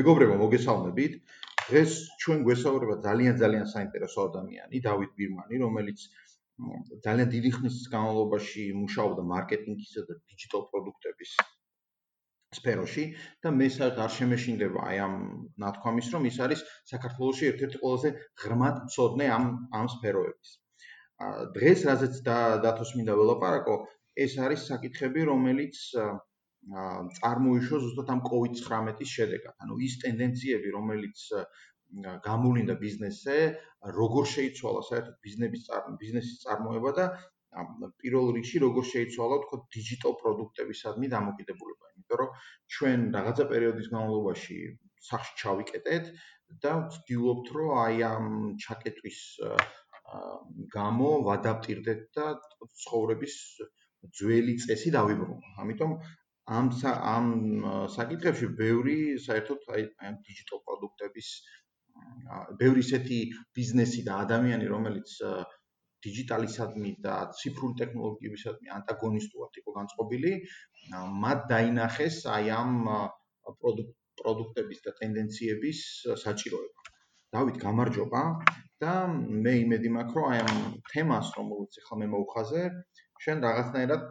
მეგობრებო, მოგესალმებით. დღეს ჩვენ გვესაუბრება ძალიან ძალიან საინტერესო ადამიანი, დავით ბირმანი, რომელიც ძალიან დიდი ხნის განმავლობაში მუშაობდა მარკეტინგისა და დიჯიტალ პროდუქტების სფეროში და მე საერთოდ არ შემეშინდება აი ამ ნათქვამის, რომ ის არის საქართველოს ერთ-ერთი ყველაზე ღრმად მწოდნე ამ ამ სფეროების. დღეს რაზეც დათოს მინდა ველაპარაკო, ეს არის საკითხები, რომელიც წარმოიშვა ზუსტად ამ COVID-19-ის შედეგად. ანუ ის ტენდენციები, რომელიც გამოვლინდა ბიზნესზე, როგორ შეიცვალა საერთოდ ბიზნესის ბიზნესის წარმოება და პირველ რიგში როგორ შეიცვალა თქო დიჯიტალ პროდუქტებისადმი დამოკიდებულება. იმიტომ რომ ჩვენ რაღაცა პერიოდის განმავლობაში სახში ჩავიკეტეთ და ვცდილობთ რომ აი ამ ჩაკეტვის გამო ვადაპტირდეთ და ცხოვრების ძველი წესი დავიბრუნოთ. ამიტომ ამ ამ საკითხებში ბევრი საერთოდ აი ამ დიჯიტალ პროდუქტების ბევრი ისეთი ბიზნესი და ადამიანი რომელიც დიჯიტალისადმი და ციფრული ტექნოლოგიებისადმი ანტაგონისტულად იყო განწყობილი მათ დაინახეს აი ამ პროდუქტების და ტენდენციების საჭიროება. დავით, გამარჯობა და მე იმედი მაქვს რომ აი ამ თემას რომელიც ახლა მე მოუხაზე შენ რაღაცნაირად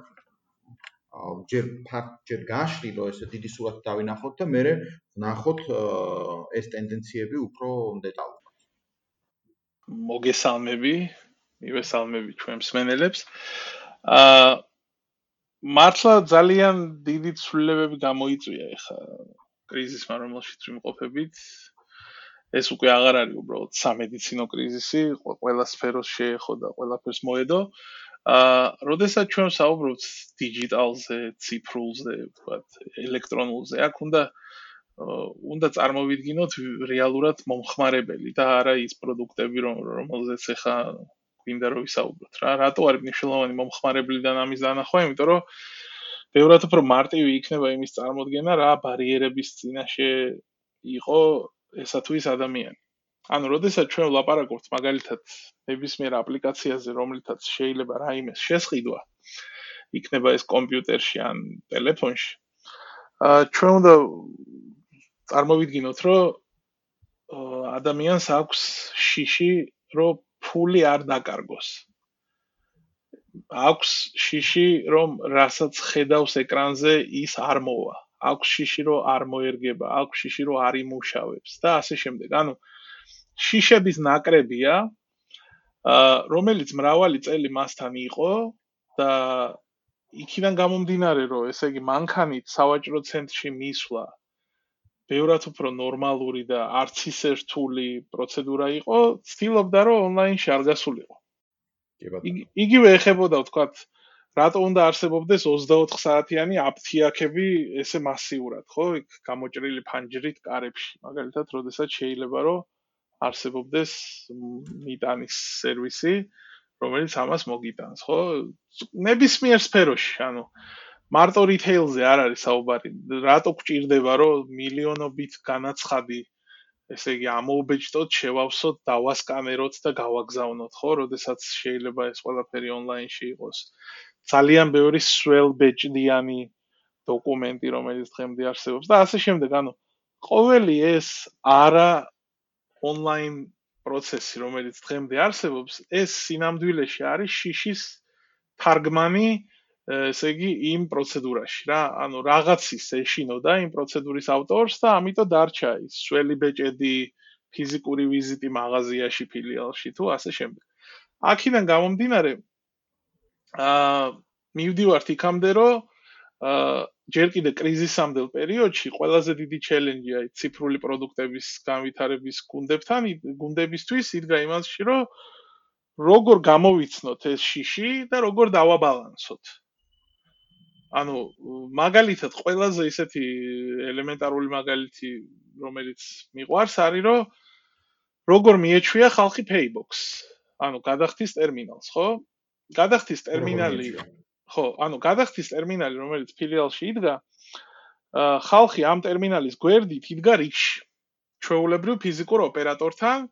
ჯერ ფართ ჯერ გაშლი რომ ესე დიდი სურათი დავინახოთ და მე ვნახოთ ეს ტენდენციები უფრო დეტალურად. მოგესალმები, მივესალმები ჩვენ მსმენელებს. აა მართლა ძალიან დიდი ცვლილებები გამოიწვია ეხა კრიზისმა რომელშიც ვიმყოფებით. ეს უკვე აღარ არის უბრალოდ სამედიცინო კრიზისი, ყველა სფეროს შეეხო და ყველაფერს მოედო. როდესაც ჩვენ საუბრობთ დიჯიტალზე, ციფრულზე, ვთქვათ, ელექტრონულზე, აქ უნდა უნდა წარმოვიდგინოთ რეალურად მომხმარებელი და არა ის პროდუქტები, რომელზეც ახლა გვინდა რომ ვისაუბროთ რა. რატო არის მნიშვნელოვანი მომხმარებლიდან ამის დანახვა? იმიტომ რომ ბევრად უფრო მარტივი იქნება იმის წარმოქმნა, რა ბარიერების წინაშე იყო ესა თუ ის ადამიანი. ანუ, როდესაც ჩვენ ვლაპარაკობთ მაგალითად ნებისმიერ აპლიკაციაზე, რომლითაც შეიძლება რაიმეს შესყიდვა, იქნება ეს კომპიუტერში ან ტელეფონში. აა ჩვენ უნდა წარმოვიდგინოთ, რომ ადამიანს აქვს შიში, რომ ფული არ დაკარგოს. აქვს შიში, რომ რასაც ხედავს ეკრანზე, ის არ მოვა. აქვს შიში, რომ არ მოერგება, აქვს შიში, რომ არ იმუშავებს და ასე შემდეგ. ანუ შიშების ნაკრებია, რომელიც მრავალი წელი მასთან იყო და იქიდან გამომდინარე, რომ ესე იგი მანქანით სავაჭრო ცენტრში მისვლა ბევრად უფრო ნორმალური და არც ისე რთული პროცედურა იყო, ცდილობდა რომ ონლაინში არ გასულიყო. იგივე ეხებოდა ვთქვათ, რატო უნდა არსებობდეს 24 საათიანი აფთიაქები ესე მასიურად, ხო? იქ გამოჭრილი ფანჯრით კარებში. მაგალითად, როდესაც შეიძლება რომ არსებობდეს მიტანის სერვისი, რომელიც ამას მოგიტანს, ხო? ნებისმიერ სფეროში, ანუ მარტო რიტეილზე არ არის საუბარი. რატო გჭირდება, რომ მილიონობით განაცხადი ესე იგი ამოუბეჭდოთ, შევავსოთ, დავასკანეროთ და გავაგზავნოთ, ხო? როდესაც შეიძლება ეს ყველაფერი ონლაინში იყოს. ძალიან ბევრი batch-დიანი დოკუმენტი, რომელიც დღემდე არსებობს და ასე შემდეგ, ანუ ყოველი ეს არა ონლაინ პროცესი, რომელიც დღემდე არსებობს, ეს სინამდვილეში არის შიშის თარგმანი, ესე იგი, იმ პროცედურაში რა. ანუ რაღაცის ეშინოდა იმ პროცედურის ავტორს და ამიტომ დარჩა ის სველი ბეჭედი ფიზიკური ვიზიტი მაღაზიაში, ფილიალში თუ ასე შემდეგ. აქედან გამომდინარე აა მივდივართ იქამდე, რომ ჯერ კიდე კრიზისამდელ პერიოდში ყველაზე დიდი ჩელენჯი აი ციფრული პროდუქტების განვითარების გუნდებთან გუნდებისთვის იდგა იმაში, რომ როგორ გამოვიცნოთ ეს შიში და როგორ დავაბალანსოთ. ანუ მაგალითად ყველაზე ისეთი ელემენტარული მაგალითი რომელიც მიყვარს არის რომ როგორ მიეჩვია ხალხი Paybox. ანუ გადახდის ტერმინალს, ხო? გადახდის ტერმინალი ხო, ანუ გადახდის ტერმინალი, რომელიც ფილიალში იდგა, ხალხი ამ ტერმინალის გვერდით იდგა რიგში. ჩვეულებრივ ფიზიკურ ოპერატორთან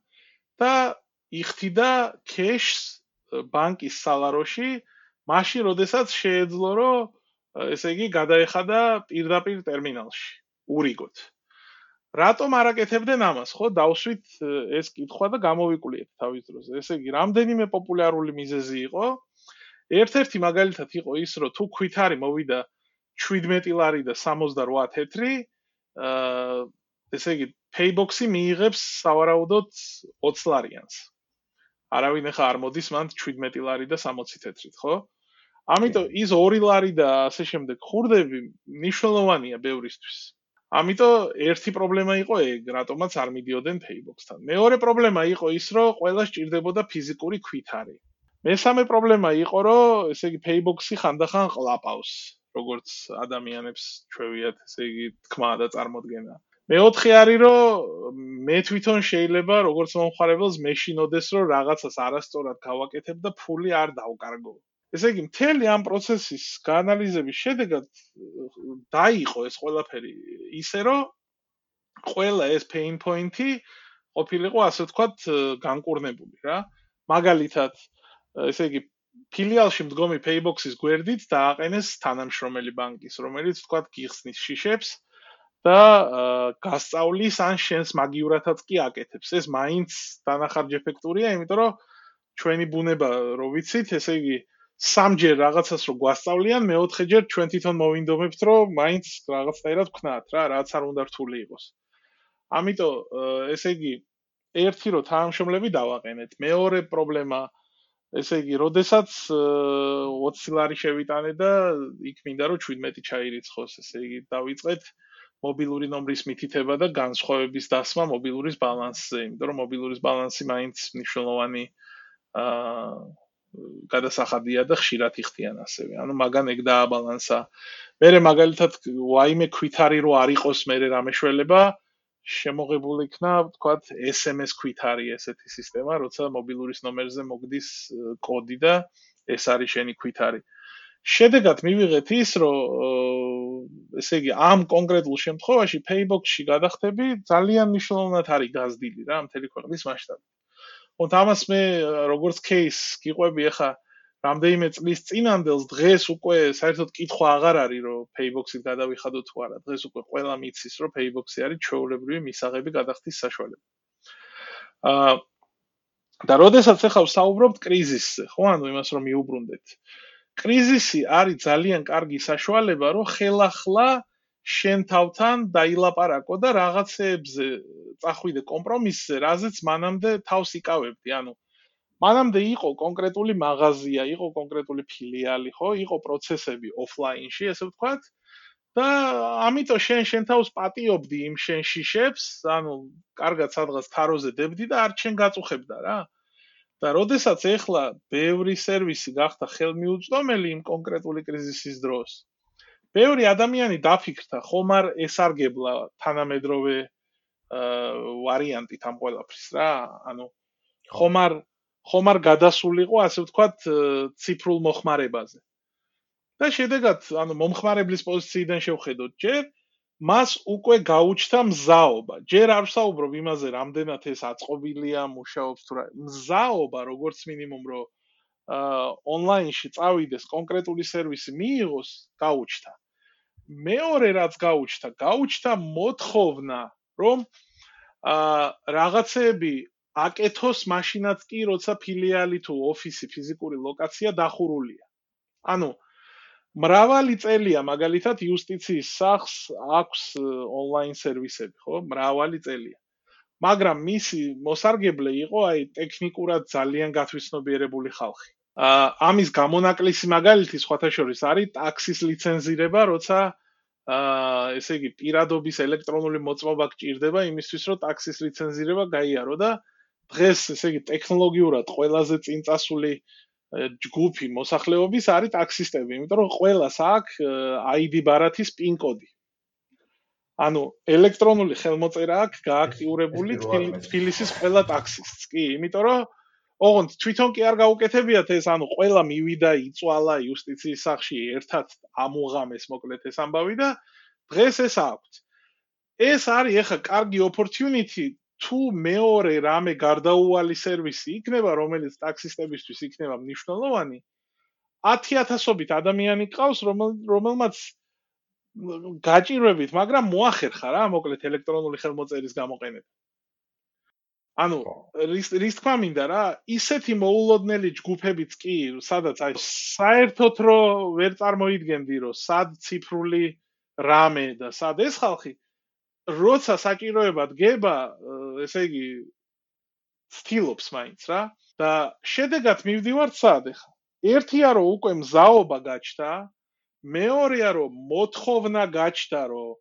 და იხთიდა кеშს ბანკის სალაროში, მაშინ როდესაც შეეძლო, რომ ესე იგი გადაეხადა პირდაპირ ტერმინალში, ურიგოთ. რატომ არაკეთებდნენ ამას, ხო? დავსვით ეს კითხვა და გამოვიკვლიეთ თავის დროზე. ესე იგი, რამდენიმე პოპულარული მიზეზი იყო. ერთ-ერთი მაგალითად იყო ის, რომ თუ ქვითარი მოვიდა 17 ლარი და 68 თეთრი, აა ესე იგი, Paybox-ი მიიღებს სავარაუდოდ 20 ლარიანს. არავინ ახლა არ მოდის მან 17 ლარი და 60 თეთრით, ხო? ამიტომ ის 2 ლარი და ასე შემდეგ ხურდები მნიშვნელოვანია ბევრისთვის. ამიტომ ერთი პრობლემა იყო ეგ, რატომაც არ მიდიოდნენ Paybox-თან. მეორე პრობლემა იყო ის, რომ ყველა სჭირდებოდა ფიზიკური ქვითარი. მესამე პრობლემა იყო, რომ ესე იგი Paybox-ი ხანდახან ყლაპავს, როგორც ადამიანებს ჩვევიათ, ესე იგი თქმა და წარმოდგენა. მეოთხე არის, რომ მე თვითონ შეიძლება როგორც მომხარებელს მეშინოდეს, რომ რაღაცას არასწორად გავაკეთებ და ფული არ დავკარგო. ესე იგი მთელი ამ პროცესის გაანალიზების შედეგად დაიყო ეს ყველაფერი ისე რომ ყველა ეს pain point-ი ყოფილიყო ასე ვთქვათ განკურნებული რა მაგალითად ესე იგი ფილიალში მდგომი Paybox-ის გვერდით დააყენეს თანამშრომელი ბანკის რომელიც ვთქვათ გიხსნის შიშებს და გასწავლის ან შენს მაგიურათაც კი აკეთებს ეს მაინც დანახარჯ ეფექტურია იმიტომ რომ ჩვენი ბუნება რო ვიცით ესე იგი სამჯერ რაღაცას რო გვასწავლიან, მეოთხეჯერ ჩვენ თვითონ მოვინდომებთ, რომ მაინც რაღაცნაირად ვქნათ რა, რაც არ უნდა რთული იყოს. ამიტომ ესე იგი ერთი რო თანამშრომლები დავაყენეთ. მეორე პრობლემა ესე იგი, როდესაც 20 ლარი შევიტანე და იქ მინდა რომ 17 ჩაირიცხოს, ესე იგი დავიწყეთ მობილური ნომრის მითითება და განსხვავების დასმა მობილურის ბალანსზე, იმიტომ რომ მობილურის ბალანსი მაინც მნიშვნელოვანი აა გადასახადია და ხშირად იხდიან ასევე. ანუ მაგან ეგ დააბალანსა. მერე მაგალითად ვაიმე ქვითარი რო არ იყოს მერე რამეშველება შემოღებულ იქნა, ვთქვათ, SMS ქვით არის ესეთი სისტემა, როცა მობილურის ნომერზე მოგდის კოდი და ეს არის შენი ქვით არის. შედეგად მივიღეთ ის, რომ ესე იგი ამ კონკრეტულ შემთხვევაში Paybox-ში გადახდები ძალიან მნიშვნელოვნად არის გაზრდილი რა, მთელი ქვეყნის მასშტაბით. თუმცა ამას მე როგორც кейს გიყვები ახლა რამდენიმე წლის წინანდელს დღეს უკვე საერთოდ კითხვა აღარ არის რომ Paybox-ით გადავიხადო თუ არა დღეს უკვე ყველა მიცის რომ Paybox-ი არის ჩვეულებრივი მისაღები გადახდის საშუალება. აა და როდესაც ახლა ვსაუბრობთ კრიზისზე, ხო, ანუ იმას რომ მიუბრუნდეთ. კრიზისი არის ძალიან კარგი საშუალება რომ ხელახლა შენ თავთან დაილაპარაკო და რაღაცეებზე წახვიდე კომპრომისზე, რაზეც მანამდე თავს იკავებდი. ანუ მანამდე იყო კონკრეტული მაღაზია, იყო კონკრეტული ფილიალი, ხო? იყო პროცესები ოფლაინში, ესე ვთქვათ. და ამიტომ შენ შენ თავს პატიობდი იმ შენ შიშებს, ანუ კარგად სადღაც თაროზე დებდი და არ შენ გაწუხებდა რა. და როდესაც ეხლა ბევრი სერვისი გახდა ხელმიუწვდომელი იმ კონკრეტული კრიზისის დროს, ბევრი ადამიანი დაფიქრდა, ხომ არ ესარგებლა თანამედროვე ვარიანტით ამ ყველაფრის რა, ანუ ხომ არ ხომ არ გადასულიყო, ასე ვთქვათ, ციფრულ მოხმარებაზე. და შედეგად, ანუ მომხმარებლის პოზიციიდან შევხედოთ, ჯერ მას უკვე გაუჩნდა მზაობა. ჯერ არ ვსაუბრობ იმაზე, რამდენად ეს აწყობილია, მუშაობს თუ რა. მზაობა, როგორც მინიმუმ, რომ აა ონლაინში წავიდეს კონკრეტული სერვისი მიიღოს, გაუჩნდა. მეორე რაც გაუჩნდა, გაუჩნდა მოთხოვნა, რომ აა რაღაცები აკეთოს მაშინაც კი, როცა ფილიალი თუ ოფისი ფიზიკური ლოკაცია დახურულია. ანუ მრავალი წელია მაგალითად იუსტიციის სახს აქვს ონლაინ სერვისები, ხო? მრავალი წელია. მაგრამ მისი მოსარგებლე იყო აი ტექნიკურად ძალიან გათვისნობიერებული ხალხი. აა ამის გამონაკლისი მაგალითი სხვათა შორის არის ტაქსის ლიცენზირება, როცა აა ესე იგი პირადობის ელექტრონული მოწმობა გჭირდება იმისთვის, რომ ტაქსის ლიცენზირება გაიარო და დღეს ესე იგი ტექნოლოგიურად ყველაზე წინწასული ჯგუფი მოსახლეობის არის ტაქსისტები, იმიტომ რომ ყველას აქვს ID ბარათის PIN კოდი. ანუ ელექტრონული ხელმოწერა აქვს გააქტიურებული თბილისის ყველა ტაქსისტს, კი, იმიტომ რომ ოღონდ თვითონ კი არ გაუკეთებიათ ეს, ანუ ყველა მივიდა იწვალა იუსტიციის სახში ერთად ამუღამეს მოკლედ ეს ამბავი და დღეს ეს აქვს. ეს არის ახლა კარგი opportunity თუ მეორე რამე გარდაუვალი სერვისი იქნება, რომელიც ტაქსისტებისთვის იქნება მნიშვნელოვანი, 10000ობით ადამიანი ყავს, რომელმაც გაჭირვებით, მაგრამ მოახერხა რა, მოკლედ ელექტრონული ხელმოწერის გამოყენება. ანუ რის რის თქმა მინდა რა, ისეთი მოულოდნელი ჯგუფებიც კი, სადაც აი საერთოდ რო ვერ წარმოიდგენდი, რომ სად ციფრული რამე და სად ეს ხალხი როცა საჭიროება დგება, ესე იგი სტილობს მაინც რა და შედეგად მივდივართ სად ახლა? ერთია რომ უკვე მზაობა გაჩნდა, მეორეა რომ მოთხოვნა გაჩნდა რომ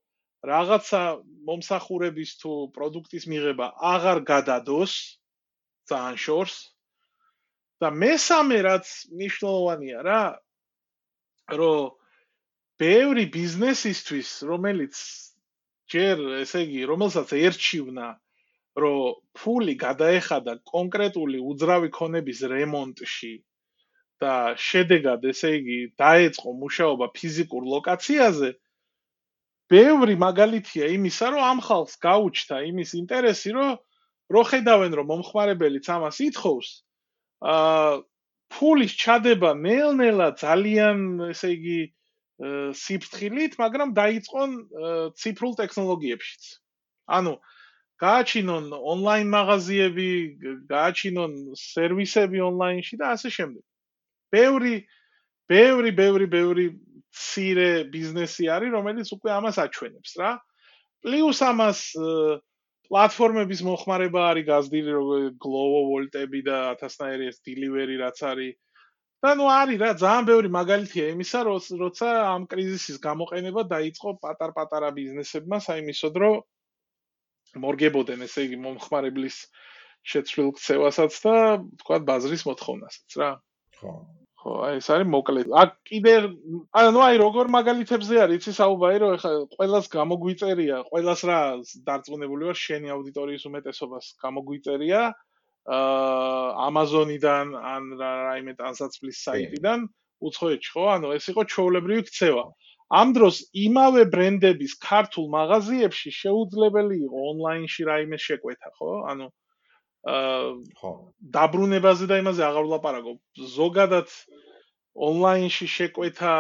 რაღაცა მომსახურების თუ პროდუქტის მიღება აღარ გადადოს ძალიან შორს და მესამე რაც მნიშვნელოვანია რა რომ ბევრი ბიზნესისთვის რომელიც ჯერ ესე იგი რომელსაც ერჩივნა რომ ფული გადაეხადა კონკრეტული უძრავი ქონების რემონტში და შედეგად ესე იგი დაეწყო მუშაობა ფიზიკურ ლოკაციაზე ბევრი მაგალითია იმისა, რომ ამ ხალხს გაუჩნდა იმის ინტერესი, რომ რო ხედავენ, რომ მომხმარებელიც ამას ითხოვს, აა ფულის ჩადება ნელ-ნელა ძალიან, ესე იგი, სიფრთხილით, მაგრამ დაიწყონ ციფრულ ტექნოლოგიებშიც. ანუ გააჩინონ ონლაინ მაღაზიები, გააჩინონ სერვისები ონლაინში და ასე შემდეგ. ბევრი ბევრი ბევრი ბევრი ცირე ბიზნესი არის, რომელიც უკვე ამას აჩვენებს რა. პლუს ამას პლატფორმების მოხმარება არის გაზრდილი როგორ Glovo Volt-ები და 1000-ნაირი ეს delivery რაც არის. და ნუ არის რა, ძალიან ბევრი მაგალითია იმისა, როცა ამ კრიზისის გამოყენება დაიწყო პატარ-პატარა ბიზნესებმა საიმისოდ, რომ მორგებოდნენ ესე იგი მომხმარებლის შეცვლილ ქცევასაც და თქვა ბაზრის მოთხოვნასაც რა. ხო. ხო, აი ეს არის მოკლე. აქ კიდე ანუ აი როგორ მაგალითებზე არის, იცი საუბარი, რომ ეხლა ყოველას გამოგვიწერია, ყოველას რა დარწმუნებული ვარ, შენი აუდიტორიის უმეტესობას გამოგვიწერია აა Amazon-იდან ან რაიმე ტანსაცმლის საიტიდან უცხოეთში, ხო? ანუ ეს იყო ჩოვლებრივი ქცევა. ამ დროს იმავე ბრენდების ქართულ მაღაზიებში შეუძლებელი იყო ონლაინში რაიმე შეკვეთა, ხო? ანუ აა ხო დაბრუნებაზე და იმაზე აღარ ვლაპარაკობ ზოგადად ონლაინში შეკვეთა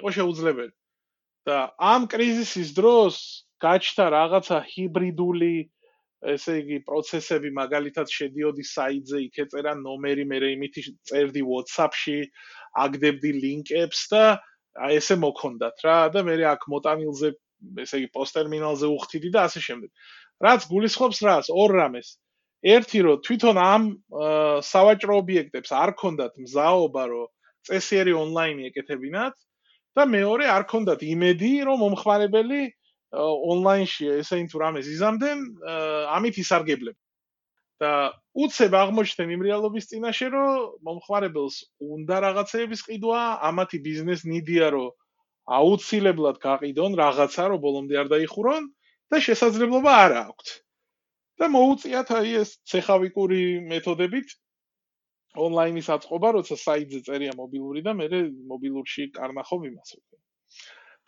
იყო შეუძლებელი და ამ კრიზისის დროს გაჩნდა რაღაცა ჰიბრიდული ესე იგი პროცესები მაგალითად შედიოდი საიტზე იქ ეწერა ნომერი მე იმითი წერდი WhatsApp-ში აგდებდი ლინკებს და აი ესე მოქონდათ რა და მე აქ მოტანილზე ესე იგი პოსტერმინალზე უხდიდი და ასე შემდეგ რაც გულისხმობს რას? ორ რამეს. ერთი რომ თვითონ ამ სავაჭრო ობიექტებს არ ქონდათ მზაობა, რომ წესიერი ონლაინი ეკეთებინათ და მეორე არ ქონდათ იმედი, რომ მომხმარებელი ონლაინში ესეინ თუ რამეს იზამდნენ, ამით ისარგებლებ. და უცებ აღმოჩნდნენ იმ რეალობის წინაშე, რომ მომხმარებელს უნდა რაღაცეების ყიდვა, ამათი ბიზნეს ნიდია, რომ აუცილებლად გაყიდონ რაღაცა, რომ ბოლომდე არ დაიხურონ და შესაძლებლობა არ აქვს. და მოუწიათ აი ეს ცეხავიკური მეთოდებით ონლაინის აწყობა, როცა საიტზე წერია მობილური და მე მობილურში კარნახობ იმას უკვე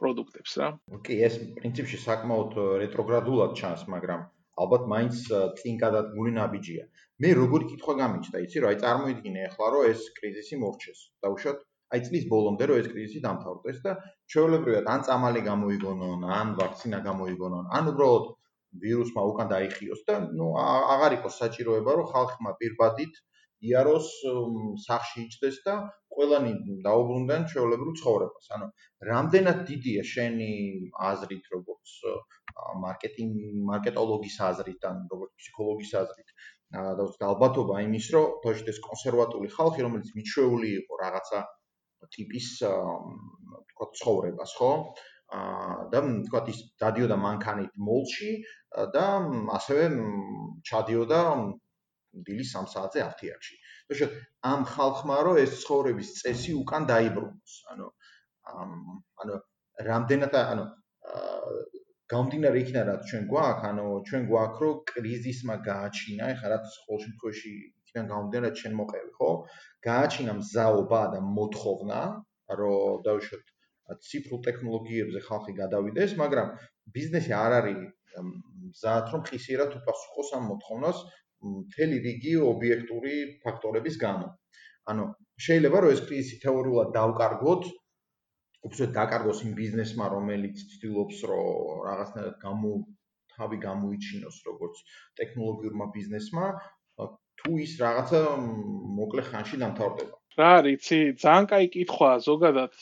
პროდუქტებს რა. ოკეი, ეს პრინციპში საკმაოდ რეტროგრადულად ჩანს, მაგრამ ალბათ მაინც წინ გადადგმული ნაბიჯია. მე როგორი კითხვა გამიჩნდა, იცი რა, აი წარმოიდგინე ახლა რომ ეს კრიზისი მორჩეს. დაუშვათ აი წლის ბოლომდე რომ ეს კრიზისი დამთავრდეს და ჩვეულებრივად ან წამალი გამოიგონონ, ან ვაქცინა გამოიგონონ, ან უბრალოდ ვირუსმა უკან დაიხიოს და ნუ აღარ იყოს საჭიროება რომ ხალხმა პირბადით იაროს სახში იჭდეს და ყველანი დაუბრუნდნენ ჩვეულებრივ ცხოვრებას. ანუ რამდენად დიდია შენი აზრით როგორც მარკეტინგ მარკეტოლოგის აზრით ან როგორც ფსიქოლოგის აზრით და ალბათობა იმის რომ თოშდეს კონსერვატული ხალხი რომელიც მიჩვეული იყო რაღაცა ტიპის თქო ცხოვრებას, ხო? და თქვა ის დადიოდა მანქანით მოლში და ასევე ჩადიოდა დილის 3 საათზე აფთიაქში. თქო ამ ხალხმა რო ეს ცხოვრების წესი უკან დაიბრუნოს. ანუ ანუ რამდენად ანუ გამდინარე იქნა რა ჩვენ გვაქვს, ანუ ჩვენ გვაქვს რომ კრიზისმა გააჩინა, ეხლა რა ყოველ შემთხვევაში იქიდან გამდინარე ჩვენ მოყევი, ხო? გააჩინა მზაობა და მოთხოვნა, რომ დავუშვათ ციფრულ ტექნოლოგიებზე ხალხი გადავიდეს, მაგრამ ბიზნესი არ არის მზად რომ ხისიერად უპასუხოს ამ მოთხოვნას მთელი რიგი ობიექტური ფაქტორების გამო. ანუ შეიძლება რომ ეს კრიზისი თეორიულად დავკარგოთ, უფრო დაკარგოს იმ ბიზნესმა, რომელიც ცდილობს რომ რაღაცნაირად გამო თავი გამოიჩინოს როგორც ტექნოლოგიურმა ბიზნესმა, თუ ის რაღაცა მოკლე ხანში დამთავრდება. რა არიცი, ძალიან კაი კითხვაა ზოგადად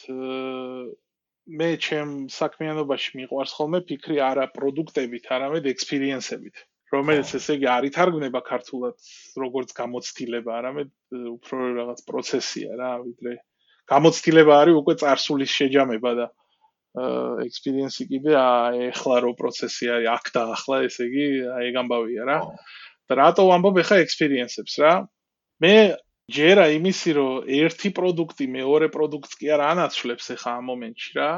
მე ჩემ საქმიანობაში მიყვარს ხოლმე ფიქრი არა პროდუქტებით, არამედ ექსპერიენსებით. რომელიც ესე იგი არ ითარგმნება ქართულად როგორც გამოცდილება, არამედ უფრო რაღაც პროცესია რა, ვიდრე გამოცდილება არის უკვე წარსულის შეჯამება და ექსპერიენსი კიდე ახლა რო პროცესი არის აქ და ახლა, ესე იგი ეგ ამბავია რა. და რატო ვამბობ ახლა ექსპერიენსებს რა? მე ჯერა იმისი რომ ერთი პროდუქტი მეორე პროდუქტს კი არ ანაცვლებს ახლა ამ მომენტში რა.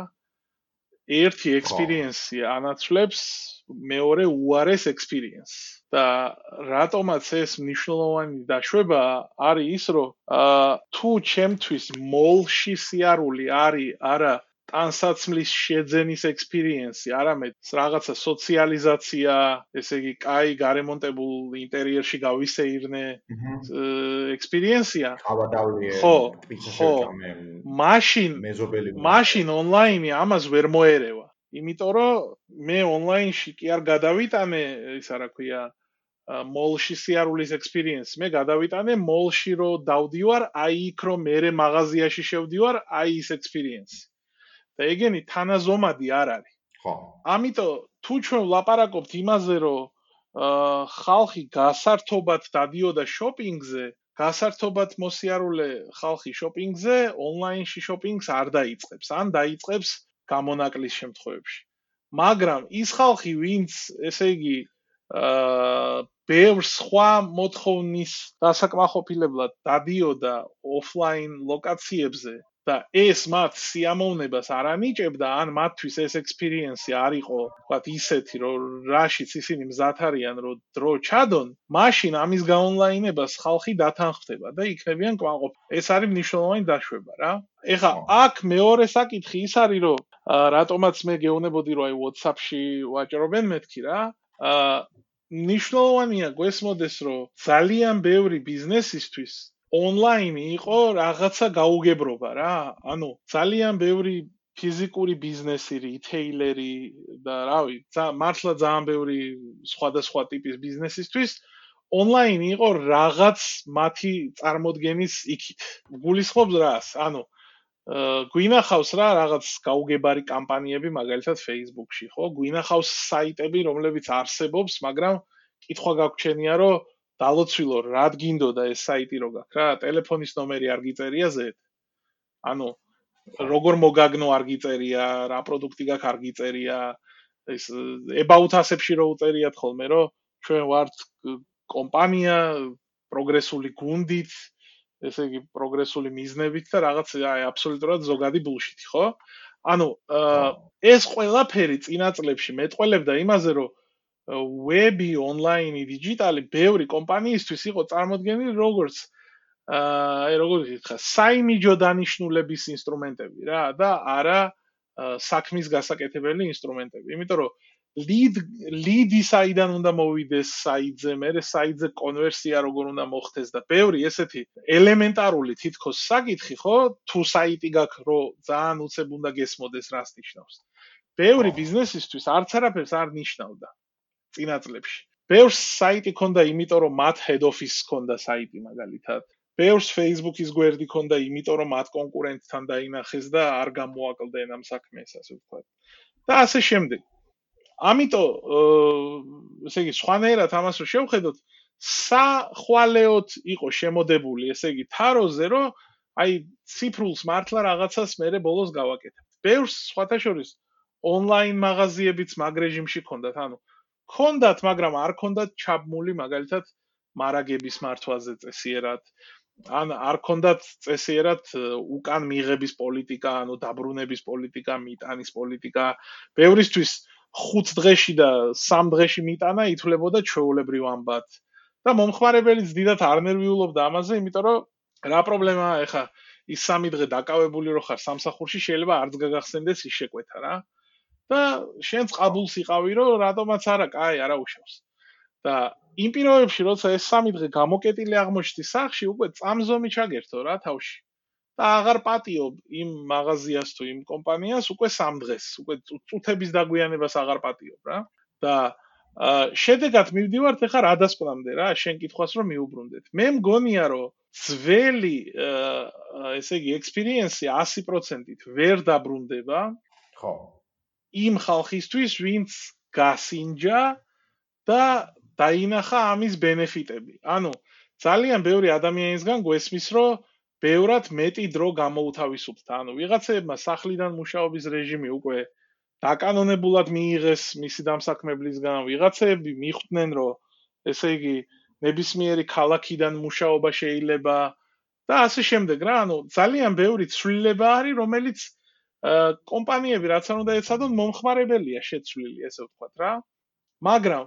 ერთი ექსპერიენსი ანაცვლებს მეორე უარეს ექსპერიენს. და რატომაც ეს მნიშვნელოვანი დაშვება არის ის, რომ აა თუ ჩემთვის მოლში სიარული არის არა ტანსაცმლის შეძენის ექსპერიენსი, არამედ რაღაცა სოციალიზაცია, ესე იგი, კაი გარემონტებულ ინტერიერში გავისეირნე ექსპერიენსია. ავადავლიე. ხო, ხო. მაშინ მეზობელი. მაშინ ონლაინი ამას ვერ მოერევა. იმიტომ რომ მე ონლაინში კი არ გადავიტანე, ის რა ქვია, მოლში სიარულის ექსპერიენს. მე გადავიტანე მოლში რომ დავდივარ, აი იქ რომ მე მაღაზიაში შევდივარ, აი ის ექსპერიენსი. და ეგენი თანაზომადი არ არის. ხო. ამიტომ თუ ჩვენ ვლაპარაკობთ იმაზე, რომ ხალხი გასართობად დადიოდა შოპინგზე, გასართობად მოსიარულე ხალხი შოპინგზე, ონლაინში შოპინგს არ დაიწყებს, ან დაიწყებს გამონაკლის შემთხვევებში. მაგრამ ის ხალხი, ვინც ესე იგი აა ბევრ სხვა მოთხოვნის დასაკმაყოფილებლად დადიოდა ოფლაინ ლოკაციებზე და ეს მათ სიამოვნებას არ ანიჭებდა, ან მათთვის ეს ექსპერიენსი არ იყო, ვთქვათ, ისეთი, რომ რაშიც ისინი მზად არიან, რომ დრო ჩადონ, მაშინ ამის გაონლაინებას ხალხი დათანხმდება და იქნებიან კვანყოფ. ეს არის მნიშვნელოვანი დაშვება რა. ეხლა აქ მეორე საკითხი ის არის, რომ რატომაც მე გეუბნებოდი, რომ აი WhatsApp-ში ვაჭრობენ მეთქი რა. აა ნიშნულოვანია გვესმოდეს, რომ ძალიან ბევრი ბიზნესისთვის ონლაინი იყო რაღაცა გაუგებრობა რა. ანუ ძალიან ბევრი ფიზიკური ბიზნესი, რიტეილერი და რავი, მართლა ძალიან ბევრი სხვადასხვა ტიპის ბიზნესისთვის ონლაინი იყო რაღაც მათი წარმოდგენის იქით. გულისხმობს რას? ანუ გვინახავს რა რაღაც გაუგებარი კამპანიები, მაგალითად Facebook-ში, ხო? გვინახავს საიტები, რომლებიც არსებობს, მაგრამ კითხვა გაგვჩენია, რომ დალოცვილო რა გინდოდა ეს საიტი რო გაქვს რა? ტელეფონის ნომერი არ გიწერია ზეთ ანუ როგორ მოგაგნო არ გიწერია რა პროდუქტი გაქვს არ გიწერია? ეს about us-ებში რო უწერიათ ხოლმე რომ ჩვენ ვართ კომპანია პროგრესული გუნდით ესე იგი პროგრესული მიზნებით და რაღაც აი აბსოლუტურად ზოგადი ბულშიტი ხო? ანუ ეს ყველაფერი წინა წლებში მეტყველებდა იმაზე რომ ვები ონლაინი დიჯიტალი ბევრი კომპანიისთვის იყო წარმოქმნილი როგორც აი როგორც ითქვა საიმიჯო დანიშნულების ინსტრუმენტები რა და არა საქმის გასაკეთებელი ინსტრუმენტები. იმიტომ რომ ლიდ ლიდი საიდან უნდა მოვიდეს საიტზე მე საიტზე კონვერსია როგორ უნდა მოხდეს და ბევრი ესეთი ელემენტარული თითქოს საკითხი ხო თუ საიტი გაქვს რო ძალიან უცებ უნდა გესმოდეს რას ნიშნავს. ბევრი ბიზნესისთვის არც არაფერს არ ნიშნავდა წინა წლებში. ბევრს საიტი ქონდა, იმიტომ რომ მათ head office ქონდა საიტი მაგალითად. ბევრს Facebook-ის გვერდი ქონდა, იმიტომ რომ მათ კონკურენტთან დაინახეს და არ გამოაკლდნენ ამ საქმეს, ასე ვთქვათ. და ასე შემდეგ. ამიტომ ესე იგი, სხვანაირად ამას რო შევხედოთ, სახვალეოთ იყო შემოდებული, ესე იგი, თაროზე, რომ აი ციფრულს მართლა რაღაცას მეરે ბოლოს გავაკეთებ. ბევრს სხვათა შორის ონლაინ მაღაზიებიც მაგ რეჟიმში ქონდათ, ანუ ქონდათ, მაგრამ არ ქონდათ ჩაბმული მაგალითად მარაგების მართვაზე წესიერად. ან არ ქონდათ წესიერად უკან მიღების პოლიტიკა, ანუ დაბრუნების პოლიტიკა, მიტანის პოლიტიკა. ბევრისთვის 5 დღეში და 3 დღეში მიტანა ითვლებოდა ჩვეულებრივ ამბად. და მომხმარებელიც დიდათ არ ნერვიულობდა ამაზე, იმიტომ რომ რა პრობლემაა ეხა ის 3 დღე დაკავებული რო ხარ სამსახურში, შეიძლება არც გაგახსენდეს ის შეკვეთა რა. და შენც ყაბულს იყავი რომ რატომაც არა კაი არა უშავს და იმ პირობებში როცა ეს სამი დღე გამოკეტილი აღმოჩნდი სახში უკვე წამზომი ჩაგერთო რა თავში და აღარ პატიობ იმ მაღაზიას თუ იმ კომპანიას უკვე სამ დღეს, უკვე წუთების დაგვიანებას აღარ პატიობ რა. და შედეგად მივდივართ ახლა რა დასკვნამდე რა, შენ კითხვას რომ მიუბრუნდეთ. მე მგონია რომ ძველი ესე იგი ექსპერიენსი 100%-ით ვერ დაბრუნდება. ხო. იმ ხალხისთვის, ვინც გასინჯა და დაინახა ამის ბენეფიტები. ანუ ძალიან ბევრი ადამიანისგან გვესმის, რომ ბევრად მეტი დრო გამოუთავისუფლდა. ანუ ვიღაცებმა სახლიდან მუშაობის რეჟიმი უკვე დაკანონებულად მიიღეს მისი დამსაქმებლისგან, ვიღაცები მიხვდნენ, რომ ესე იგი ნებისმიერი ქალაქიდან მუშაობა შეიძლება და ასე შემდეგ რა, ანუ ძალიან ბევრი ცვლილება არის, რომელიც კომპანიები რაც არ უნდა ეცადონ მომხმარებელია შეცვლილი ესე ვთქვათ რა. მაგრამ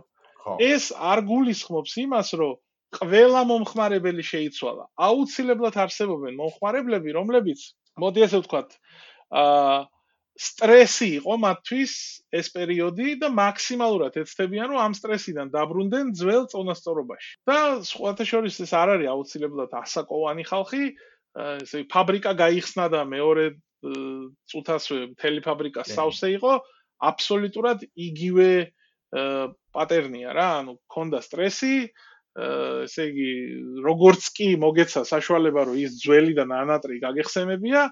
ეს არ გულისხმობს იმას რომ ყველა მომხმარებელი შეიცვალა. აუცილებლად არსებობენ მომხმარებლები რომლებიც მოდი ესე ვთქვათ აა სტრესი იყო მათთვის ეს პერიოდი და მაქსიმალურად ეცდებიან რომ ამ სტრესიდან დაბრუნდნენ ძველ წონასწორობაში. და სხვათაშორის ეს არ არის აუცილებლად ასაკოვანი ხალხი, ესე ფაბრიკა გაიხსნა და მეორე წუთას მთელი ფაბრიკა სავსე იყო, აბსოლუტურად იგივე პატერნია რა, ანუ ქონდა სტრესი, ესე იგი, როგორც კი მოგეცა საშუალება, რომ ის ძველი და ნანატრი გაგეხსენებია,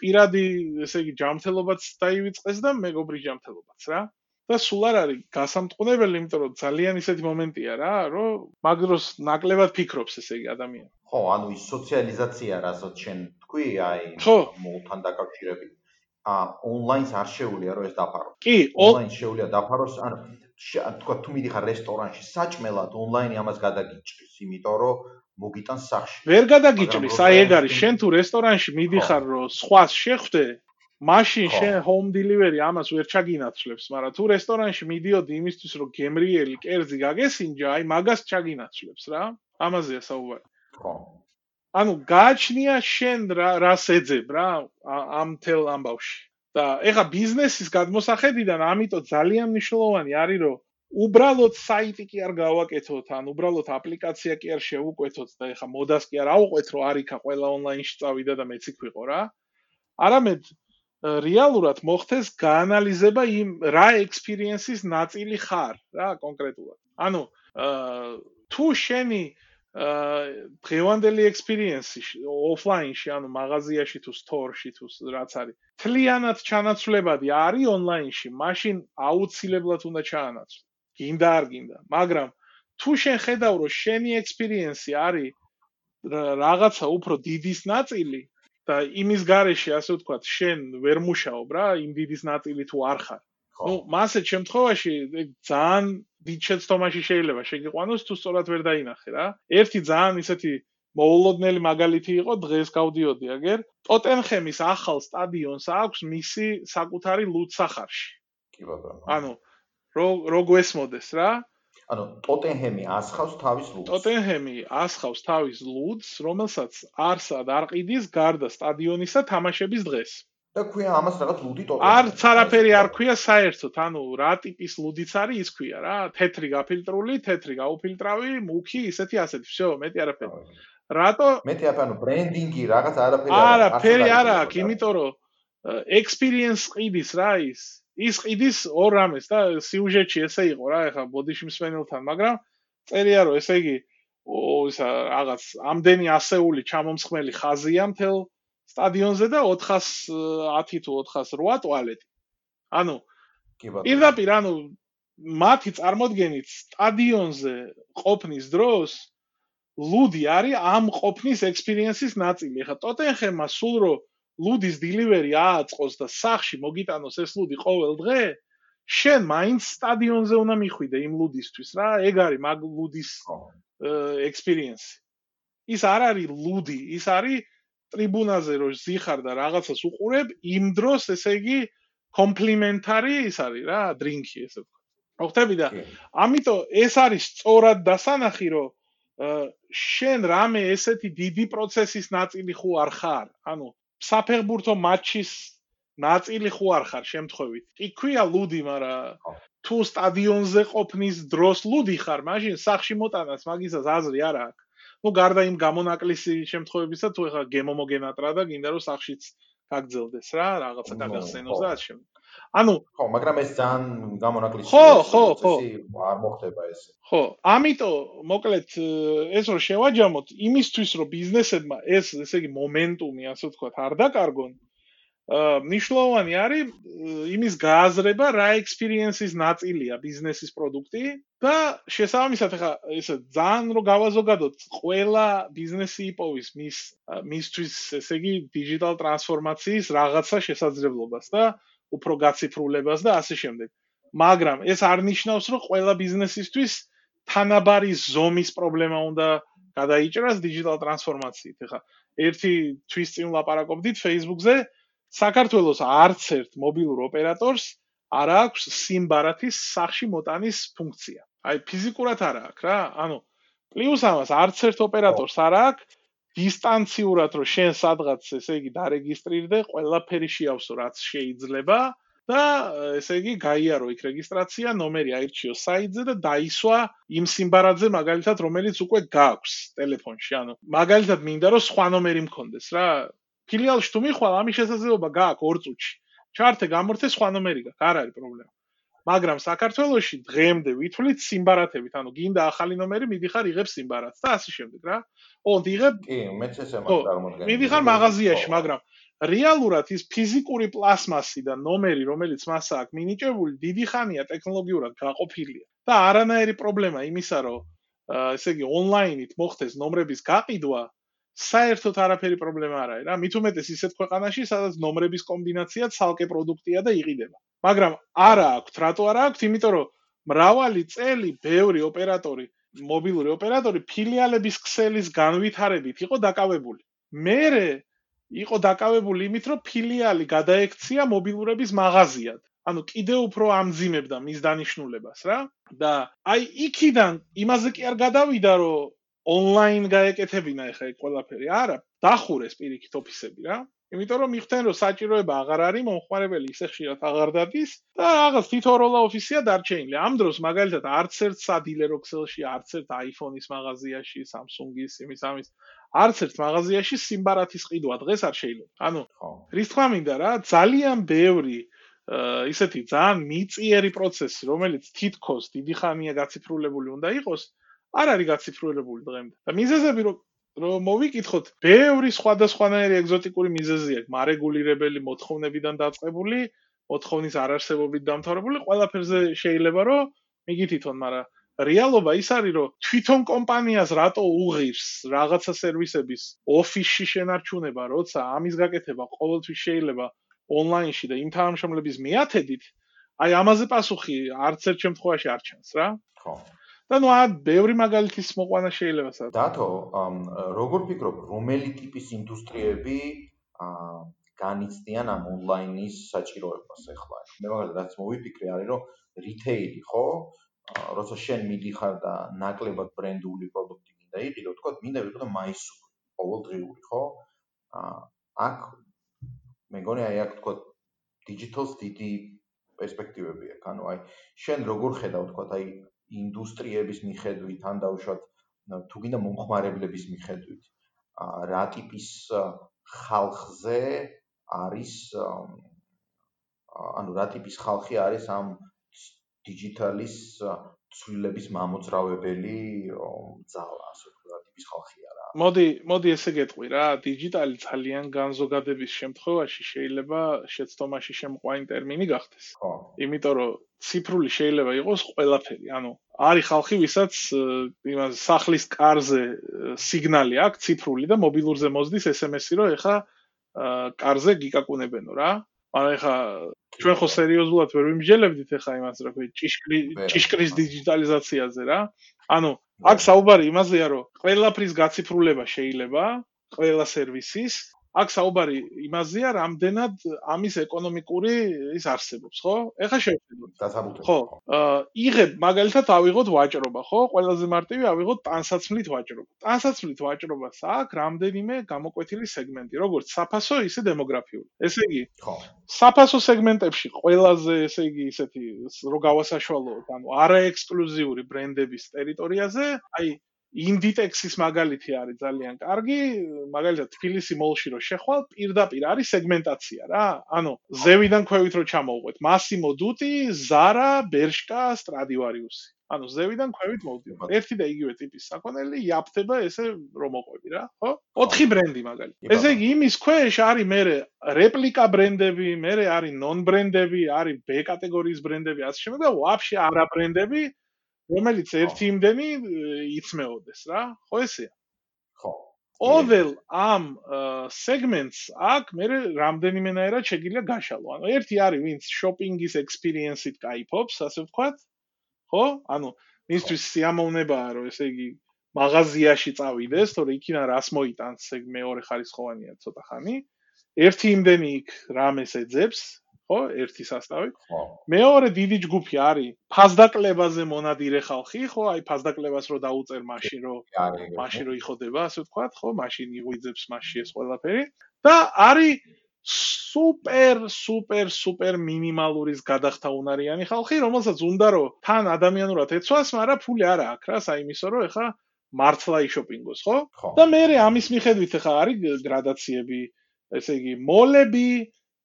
პირადი, ესე იგი, ჯანმრთელობაც დაივიწყეს და მეგობრის ჯანმრთელობაც რა. და სულ არ არის გასამტყუნებელი, იმიტომ რომ ძალიან ისეთი მომენტია რა, რომ მაგროს ნაკლებად ფიქრობს ესე იგი ადამიანი. ხო, ანუ ის სოციალიზაცია, რასაც შენ თქვი აი მოთან დაკავშირებით ა ონლაინს არ შეუულია რომ ეს დაფარო კი ონლაინს შეუულია დაფაროს ანუ თქვა თუ მიდიხარ რესტორანში საჭმელად ონლაინი ამას გადაგიჭრის, იმიტომ რომ მოგიტანს სახში. ვერ გადაგიჭრის, აი ეგ არის, შენ თუ რესტორანში მიდიხარ, რომ სხვას შეხვდე, მაშინ შენ home delivery ამას ვერ ჩაგინაცვლებს, მაგრამ თუ რესტორანში მიდიოდი იმისთვის, რომ გემრიელი კერძი გაგესინჯა, აი მაგას ჩაგინაცვლებს რა. ამაზეა საუბარი. ხო. ანუ გააჩნია შენ რა რას ეძებ რა ამ თელ ამბავში. და ეხა ბიზნესის გადმოსახედიდან ამიტომ ძალიან მნიშვნელოვანი არის რომ უბრალოდ საიტი კი არ გავაკეთოთ ან უბრალოდ აპლიკაცია კი არ შევუკვეთოთ და ეხა მოდას კი არ აუყვეთ რომ არიქა ყველა ონლაინში წავიდა და მეც იქვიყო რა არამედ რეალურად მოხდეს გაანალიზება იმ რა ექსპერიენსის ნაწილი ხარ რა კონკრეტულად ანუ თუ შენი დღევანდელი ექსპერიენსი ოფლაინში, ანუ მაღაზიაში თუ სტორში თუ რაც არის, თლიანად ჩანაცვლებადი არის ონლაინში, მაშინ აუცილებლად უნდა ჩაანაცვლო. გინდა არ გინდა, მაგრამ თუ შენ ხედავ რომ შენი ექსპერიენსი არის რაღაცა უფრო დიდის ნაწილი და იმის გარეშე ასე ვთქვათ, შენ ვერ მუშაობ რა, იმ დიდის ნაწილი თუ არ ხარ. ნუ მასეთ შემთხვევაში ძალიან დიდ შეცდომაში შეიძლება შეგიყვანოს თუ სწორად ვერ დაინახე რა. ერთი ძალიან ისეთი მოულოდნელი მაგალითი იყო დღეს გავდიოდი აგერ. ტოტენხემის ახალ სტადიონს აქვს მისი საკუთარი ლუდსახარში. კი ბატონო. ანუ რო რო გვესმოდეს რა. ანუ ტოტენჰემი ასხავს თავის ლუდს. ტოტენჰემი ასხავს თავის ლუდს, რომელსაც არსად არ ყიდის გარდა სტადიონისა თამაშების დღეს. და ქვია ამას რაღაც ლუდი ტოტე. არც არაფერი არ ქვია საერთოდ, ანუ რა ტიპის ლუდიც არის ის ქვია რა, თეთრი გაფილტრული, თეთრი გაუფილტრავი, მუქი, ისეთი ასეთი, всё, მეტი არაფერი. რატო? მეტი არა, ანუ ბრენდინგი რაღაც არაფერი არ არის. არა, ფერი არ აქვს, იმიტომ რომ experience ყიდის რა ის. ის ყიდის ორ რამეს და სიუჟეტში ესე იყო რა, ეხლა ბოდიში მსმენელთან, მაგრამ წერია რომ ესე იგი ო ისა რაღაც ამდენი ასეული ჩამომსხმელი ხაზია მთელ სტადიონზე და 410 თუ 408 ტუალეტი. ანუ კი ბატონო. პირდაპირ ანუ მათი წარმოდგენით სტადიონზე ყოფნის დროს ლუდი არის ამ ყოფნის ექსპერიენსის ნაწილი. ეხა ტოტენჰემმა სულ რო ლუდის დილივერი ააწყოს და სახში მოგიტანოს ეს ლუდი ყოველ დღე, შენ მაინც სტადიონზე უნდა მიხვიდე იმ ლუდისთვის რა, ეგ არის მაგ ლუდის ექსპერიენსი. ის არ არის ლუდი, ის არის ტრიბუნაზე რო ზიხარ და რაღაცას უყურებ, იმ დროს ესე იგი კომპლიმენტარი ის არის რა, დრინკი ესე ვთქვა. მოხდები და ამიტომ ეს არის სწორად დასანახი, რომ შენ რამე ესეთი დიდი პროცესის ნაწილი ხო არ ხარ? ანუ საფეხბურთო მატჩის ნაწილი ხო არ ხარ შემთხვევით? კი ქვია ლუდი, მაგრამ თუ სტადიონზე ყოფნის დროს ლუდი ხარ, მაშინ სახში მოტანას მაგისას აზრი არ აქვს. Ну გარდა იმ გამონაკლისი შემთხვევებისა თუ ეხლა გემო მოგენატრა და გინდა რომ სახშიც გაგძელდეს რა რაღაცა გაგახსენოს და ასე ანუ ხო მაგრამ ეს ძალიან გამონაკლისი ხო ხო ხო არ მოხდება ეს ხო ამიტომ მოკლედ ეს რომ შევაჯამოთ იმისთვის რომ ბიზნესებმა ეს ესე იგი მომენტუმი ასე ვთქვათ არ დაკარგონ ნიშნავანი არის იმის გააზრება რა ექსპერიენსის ნაწილია ბიზნესის პროდუქტი და შესაბამისად ხა ესე ძალიან რო გავაზოგადოთ ყველა ბიზნესი იპოვის მის მისთვის ესე იგი დიჯიტალ ტრანსფორმაციის რაღაცა შესაძლებლობას და უფრო გაციფრულებას და ასე შემდეგ. მაგრამ ეს არ ნიშნავს რომ ყველა ბიზნესისთვის თანაბარი ზომის პრობლემა უნდა გადაიჭრას დიჯიტალ ტრანსფორმაციით ხა. ერთი თვის წინ ლაპარაკობდით Facebook-ზე საქართველოს არც ერთ მობილურ ოპერატორს არ აქვს სიმბარათის სახში მოტანის ფუნქცია. აი ფიზიკურად არ აქვს რა. ანუ პლუს ამას არც ერთ ოპერატორს არ აქვს დისტანციურად რომ შენ სადღაც ესე იგი დარეგისტრირდე, ყველაფერი შეავსო რაც შეიძლება და ესე იგი გაიარო იქ რეგისტრაცია, ნომერი აირჩიო საიტზე და დაისვა იმ სიმბარათზე მაგალითად რომელიც უკვე გაქვს ტელეფონში. ანუ მაგალითად მინდა რომ სხვა ნომერი მქონდეს რა. ფილიალში თუ მიხვალ, ამის შესაძლებლობა გააქვს ორ წუთში. ჩართე გამორთე სხვა ნომერი გაქვს, არ არის პრობლემა. მაგრამ საქართველოში დღემდე ვითვლით სიმბარათებით, ანუ გინდა ახალი ნომერი, მიდიხარ იღებ სიმბარათს და ასე შემდეგ რა. ოღონდ იღებ კი, მეც ესე მაქვს წარმოდგენა. მიდიხარ მაღაზიაში, მაგრამ რეალურად ის ფიზიკური პლასმასი და ნომერი, რომელიც მას აქვს მინიჭებული, დიდი ხანია ტექნოლოგიურად გაყოფილია და არანაირი პრობლემა იმისა, რომ ესე იგი ონლაინით მოხდეს ნომრების გაყიდვა, საერთოდ არაფერი პრობლემა არ არის რა. მით უმეტეს ისეთ ქვეყანაში სადაც ნომრების კომბინაცია ცალკე პროდუქტია და იყიდება მაგრამ არა აქვს რატო არა აქვს იმიტომ რომ მრავალი წელი ბევრი ოპერატორი მობილური ოპერატორი ფილიალების ქსელის განვითარებით იყო დაკავებული. მერე იყო დაკავებული იმით რომ ფილიალი გადაექცია მობილურების მაღაზიად. ანუ კიდე უფრო ამძიმებდა მის დანიშნულებას რა. და აი იქიდან იმაზე კი არ გადავიდა რომ ონლაინ გაეკეთებინა ეხა ეს ყველაფერი. არა, დახურეს პირიქით ოფისები რა. იმიტომ რომ მიხდნენ რომ საჭიროება აღარ არის, მომხმარებელი ისე ხშირად აღარ დადის და რაღაც თითოეულა ოფისია დარჩენილი. ამ დროს მაგალითად არც ერთ სადილერო ქსელში, არც ერთ iPhone-ის მაღაზიაში, Samsung-ის, იმის ამის არც ერთ მაღაზიაში სიმბარათის ყიდვა დღეს არ შეიძლება. ანუ რის თქმა მინდა რა, ძალიან ბევრი ისეთი ძალიან მიწიერი პროცესი, რომელიც თითქოს დიდი ხანია გაციფრულებული უნდა იყოს, არ არის გაციფრულებული დღემდე. და მიზეზები რომ რომ მოვიკითხოთ, ბევრი სხვადასხვანაირი ეგზოტიკური მიზეზი აქვს, მარეგულირებელი მოთხოვნებიდან დაწყებული, მოთხოვნის არარსებობით დამთავრებული, ყველაფერზე შეიძლება რომ მიგითითონ, მაგრამ რეალობა ის არის, რომ თვითონ კომპანიას რატო უღირს რაღაცა სერვისების ოფისში შენარჩუნება, როცა ამის გაკეთება ყოველთვის შეიძლება ონლაინში და იმ თანამშრომლების მიათედით, აი ამაზე პასუხი არც ერთ შემთხვევაში არ ჩანს რა. ხო. და ნუ ამ ბევრი მაგალითის მოყვანა შეიძლება სად. დათო, როგორ ფიქრობ, რომელი ტიპის ინდუსტრიები აა განიცდიან ამ ონლაინის საჭიროებას ახლა? მე მაგალითად მოვიფიქრე არის რომ რიტეილი, ხო? როცა შენ მიდიხარ და ნაკლებად ბრენდული პროდუქტი მინდა იყიდო, თქო, მინდა ვიყიდო მაისური, ყოველდღიური, ხო? აა აქ მეგონი აი აქ თქო digital დიდი პერსპექტივები აქვს. ანუ აი შენ როგორ ხედავ თქო აი ინდუსტრიების მიხედვით ან დაუშვათ თუ გინდა მომხმარებლების მიხედვით რა ტიპის ხალხზე არის ანუ რა ტიპის ხალხი არის ამ დიჯიტალის ცვლილების მამოძრავებელი ძალა ასე ვთქვათ რა ტიპის ხალხია. რა მოდი მოდი ესე გეტყვი რა დიჯიტალი ძალიან განზოგადების შემთხვევაში შეიძლება შეცდომაში შემყვანი ტერმინი გახდეს ხო იმიტომ რომ ციფრული შეიძლება იყოს ყველაფერი. ანუ არის ხალხი, ვისაც იმას სახლის კარზე სიგნალი აქვს ციფრული და მობილურზე მოძდის SMS-ი, რომ ეხა კარზე გიკაკუნებენო რა. მაგრამ ეხა ჩვენ ხო სერიოზულად ვერ ვიმჯელებდით ეხა იმას, რა ქვია, ჭიშკრი ჭიშკრის დიჯიტალიზაციაზე რა. ანუ აქ საუბარი იმაზეა, რომ ყველაფრის გაციფრულება შეიძლება, ყველა სერვისის აქ საუბარი იმაზეა, რამდენად ამის ეკონომიკური ის არსებობს, ხო? ეხა შევხედოთ. დასაბუთე. ხო. აა იღებ მაგალითად ავიღოთ ვაჭრობა, ხო? ყველაზე მარტივი ავიღოთ ტანსაცმლით ვაჭრობა. ტანსაცმლით ვაჭრობას აქვს რამდენიმე გამოკვეთილი სეგმენტი, როგორც საფასო, ისე დემოგრაფიული. ესე იგი, ხო. საფასო სეგმენტებში ყველაზე, ესე იგი, ისეთი რო გავასაშვალოთ, ანუ არაექსკლუზიური ბრენდების ტერიტორიაზე, აი Inditex-ის მაგალითი არის ძალიან კარგი, მაგალითად თბილისი მოლში რო შეხვალ, პირდაპირ არის სეგმენტაცია რა. ანუ ზევიდან ქვევით რო ჩამოვყვეთ, Massimo Dutti, Zara, Bershka, Stradivarius. ანუ ზევიდან ქვევით მოვდივარ. ერთი და იგივე ტიპის საქონელი იაფთება ესე რომ მოყვები რა, ხო? 4 ბრენდი მაგალითად. ესე იგი იმის ქვეშ არის მე რეპლიკა ბრენდები, მე არის ნონ ბრენდები, არის B კატეგორიის ბრენდები, ასე შემდეგ და ვაფშე არა ბრენდები, რომელიც ერთი იმდენი იწმეოდეს რა, ხო ესეა? ხო. ყოველ ამ სეგმენტს აქ მე რამდენიმეერად შეიძლება გაშალო. ანუ ერთი არის ვინც შოპინგის ექსპერიენსით кайფობს, ასე ვთქვათ. ხო? ანუ მისთვის სიამოვნებაა, რომ ესე იგი მაღაზიაში წავიდეს, თორე იქიდან რას მოიტანს მეორე ხარისხოვანია ცოტა ხანი. ერთი იმდენი იქ რამეს ეძებს, ხო? ერთი სასტავი. ხო. მეორე დიდი ჯგუფი არის ფასდაკლებაზე მონადირე ხალხი, ხო? აი ფასდაკლებას რო დაუწერ მაშინ რო მაშინ რო იხოდება, ასე ვთქვათ, ხო? მაშინ იღვიძებს მაშინ ეს ყველაფერი. და არის სუპერ სუპერ სუპერ მინიმალურის გადახთაუნარიანი ხალხი, რომელსაც უნდა რომ თან ადამიანურად ეცვას, მაგრამ ფული არა აქვს რა, საიმისო რომ ეხა მართლა იშოპინგოს, ხო? და მე ამის მიხედვით ეხა არის გრადაციები, ესე იგი, მოლები,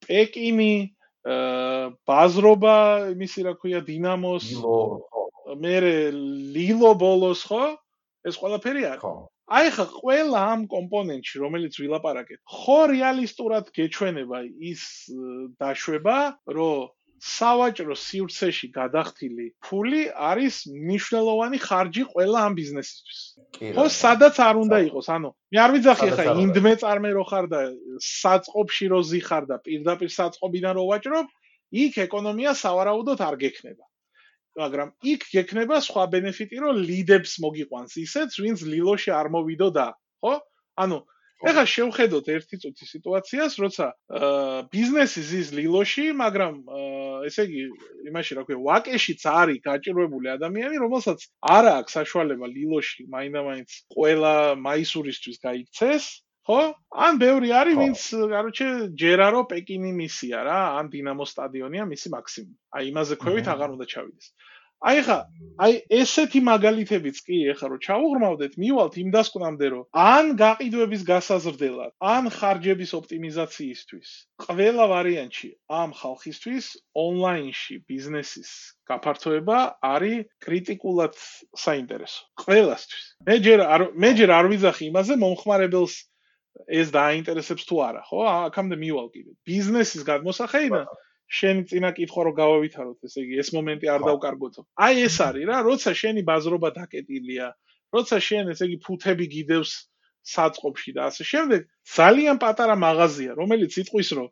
პეკინი, ბაზრობა, იმისი რა ქვია, დინამოს, მე ლილო ბოლოს, ხო? ეს ყველაფერი არის. ხო. აი ხა ყველა ამ კომპონენტში რომელიც ვილაპარაკეთ ხო რეალისტურად გეჩვენება ის დაშვება რომ სავაჭრო სივრცეში გადახთილი ფული არის მნიშვნელოვანი ხარჯი ყველა ამ ბიზნესისთვის. ხო, სადაც არ უნდა იყოს, ანუ მე არ ვიძახი ხა ინდმე წარმე რო ხარ და საწყობში რო ზიხარ და პირდაპირ საწყობიდან რო ვაჭრობ, იქ ეკონომია სავარაუდოდ არ გექნება. მაგრამ იქ გექნება სხვა ბენეფიტი, რომ ლიდებს მოგიყვანს ისეც, ვინც ლილოში არ მოვიდო და, ხო? ანუ ეხლა შევხედოთ ერთი წუთი სიტუაციას, როცა ბიზნესი ზის ლილოში, მაგრამ ესე იგი, იმაში რა ქვია, ვაკეშიც არის გაჭირვებული ადამიანი, რომელსაც არ აქვს საშუალება ლილოში მაინდა-მაინც ყველა მაისურისთვის გაიქცეს, ხო? ან ბევრი არის, ვინც, კაროჩე, ჯერარო პეკინი მისია რა, ან დინამო სტადიონია მისი მაქსიმუმ. აი იმაზე ქვევით აღარ უნდა ჩავიდეს. აი ხა, აი ესეთი მაგალითებიც კი ეხა რომ ჩავუღრმავდეთ, მივალთ იმ დასკვნამდე რომ ან გაყიდვების გასაზრდელად, ან ხარჯების ოპტიმიზაციისთვის, ყველა ვარიანტში ამ ხალხისთვის ონლაინში ბიზნესის გაფართოება არის კრიტიკულად საინტერესო. ყველასთვის. მე ჯერ არ მე ჯერ არ ვიძახი იმაზე მომხმარებელს ეს დააინტერესებს თუ არა, ხო? აქამდე მივალ კიდე. ბიზნესის გადმოსახედიდან შენ წინა კითხვა რო გავავითაროთ, ესე იგი, ეს მომენტი არ დავკარგოთო. აი ეს არის რა, როცა შენი ბაზრობა დაკეტილია, როცა შენ ესე იგი ფუთები გიდევს საწყობში და ასე შემდეგ, ძალიან პატარა მაღაზია, რომელიც იტყვის რომ